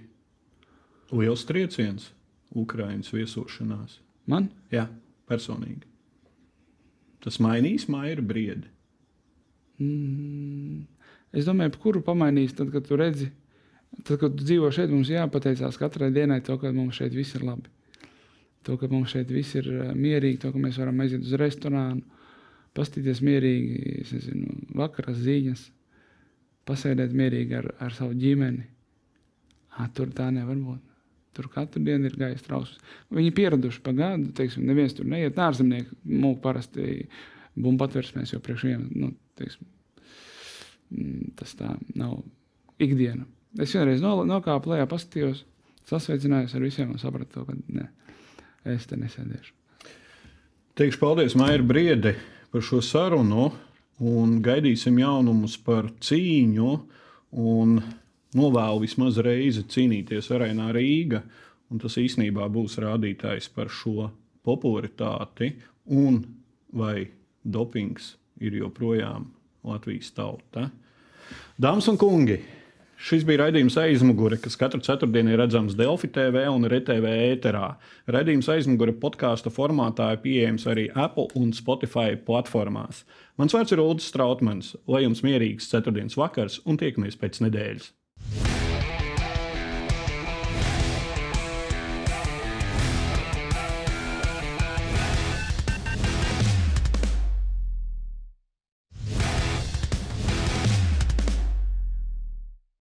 liels trieciens Ukraiņas viesošanās. Man? Jā, personīgi. Tas mainīs Maira briedi. Mm, es domāju, par kuru pamainīs, tad, kad tu redzi, tad, kad tu dzīvo šeit, mums jāpateicās katrai dienai to, ka mums šeit viss ir labi. To, ka mums šeit viss ir uh, mierīgi, to, ka mēs varam aiziet uz restorānu, pastīties mierīgi, es nezinu, vakaras ziņas, pasēdēt mierīgi ar, ar savu ģimeni. À, tur tā nevar būt. Tur katru dienu ir gaisa trausmas. Viņi ir pieraduši pa gadu, teiksim, neviens tur neiet. Ārzemnieki mūk parasti bumbu patversmēs, jo priekš viņiem, nu, teiksim, mm, tas tā nav ikdiena. Es vienreiz no, nokāpu lejā, paskatījos, sasveicinājos ar visiem un sapratu, to, ka ne, es te nesēdēšu. Teikšu paldies Maira Briedi par šo sarunu un gaidīsim jaunumus par cīņu. Novēlu vismaz reizi cīnīties arēnā Rīga. Un tas īstenībā būs rādītājs par šo popularitāti un vai dopings ir joprojām Latvijas tauta. Dāmas un kungi! Šis bija raidījums aizmugure, kas katru ceturtdienu ir redzams Delfi TV un RTV ēterā. Raidījums aizmugure podkāstu formātā ir pieejams arī Apple un Spotify platformās. Mans vārds ir Ulrichs Strautmans. Lai jums mierīgs ceturtdienas vakars un tiekamies pēc nedēļas!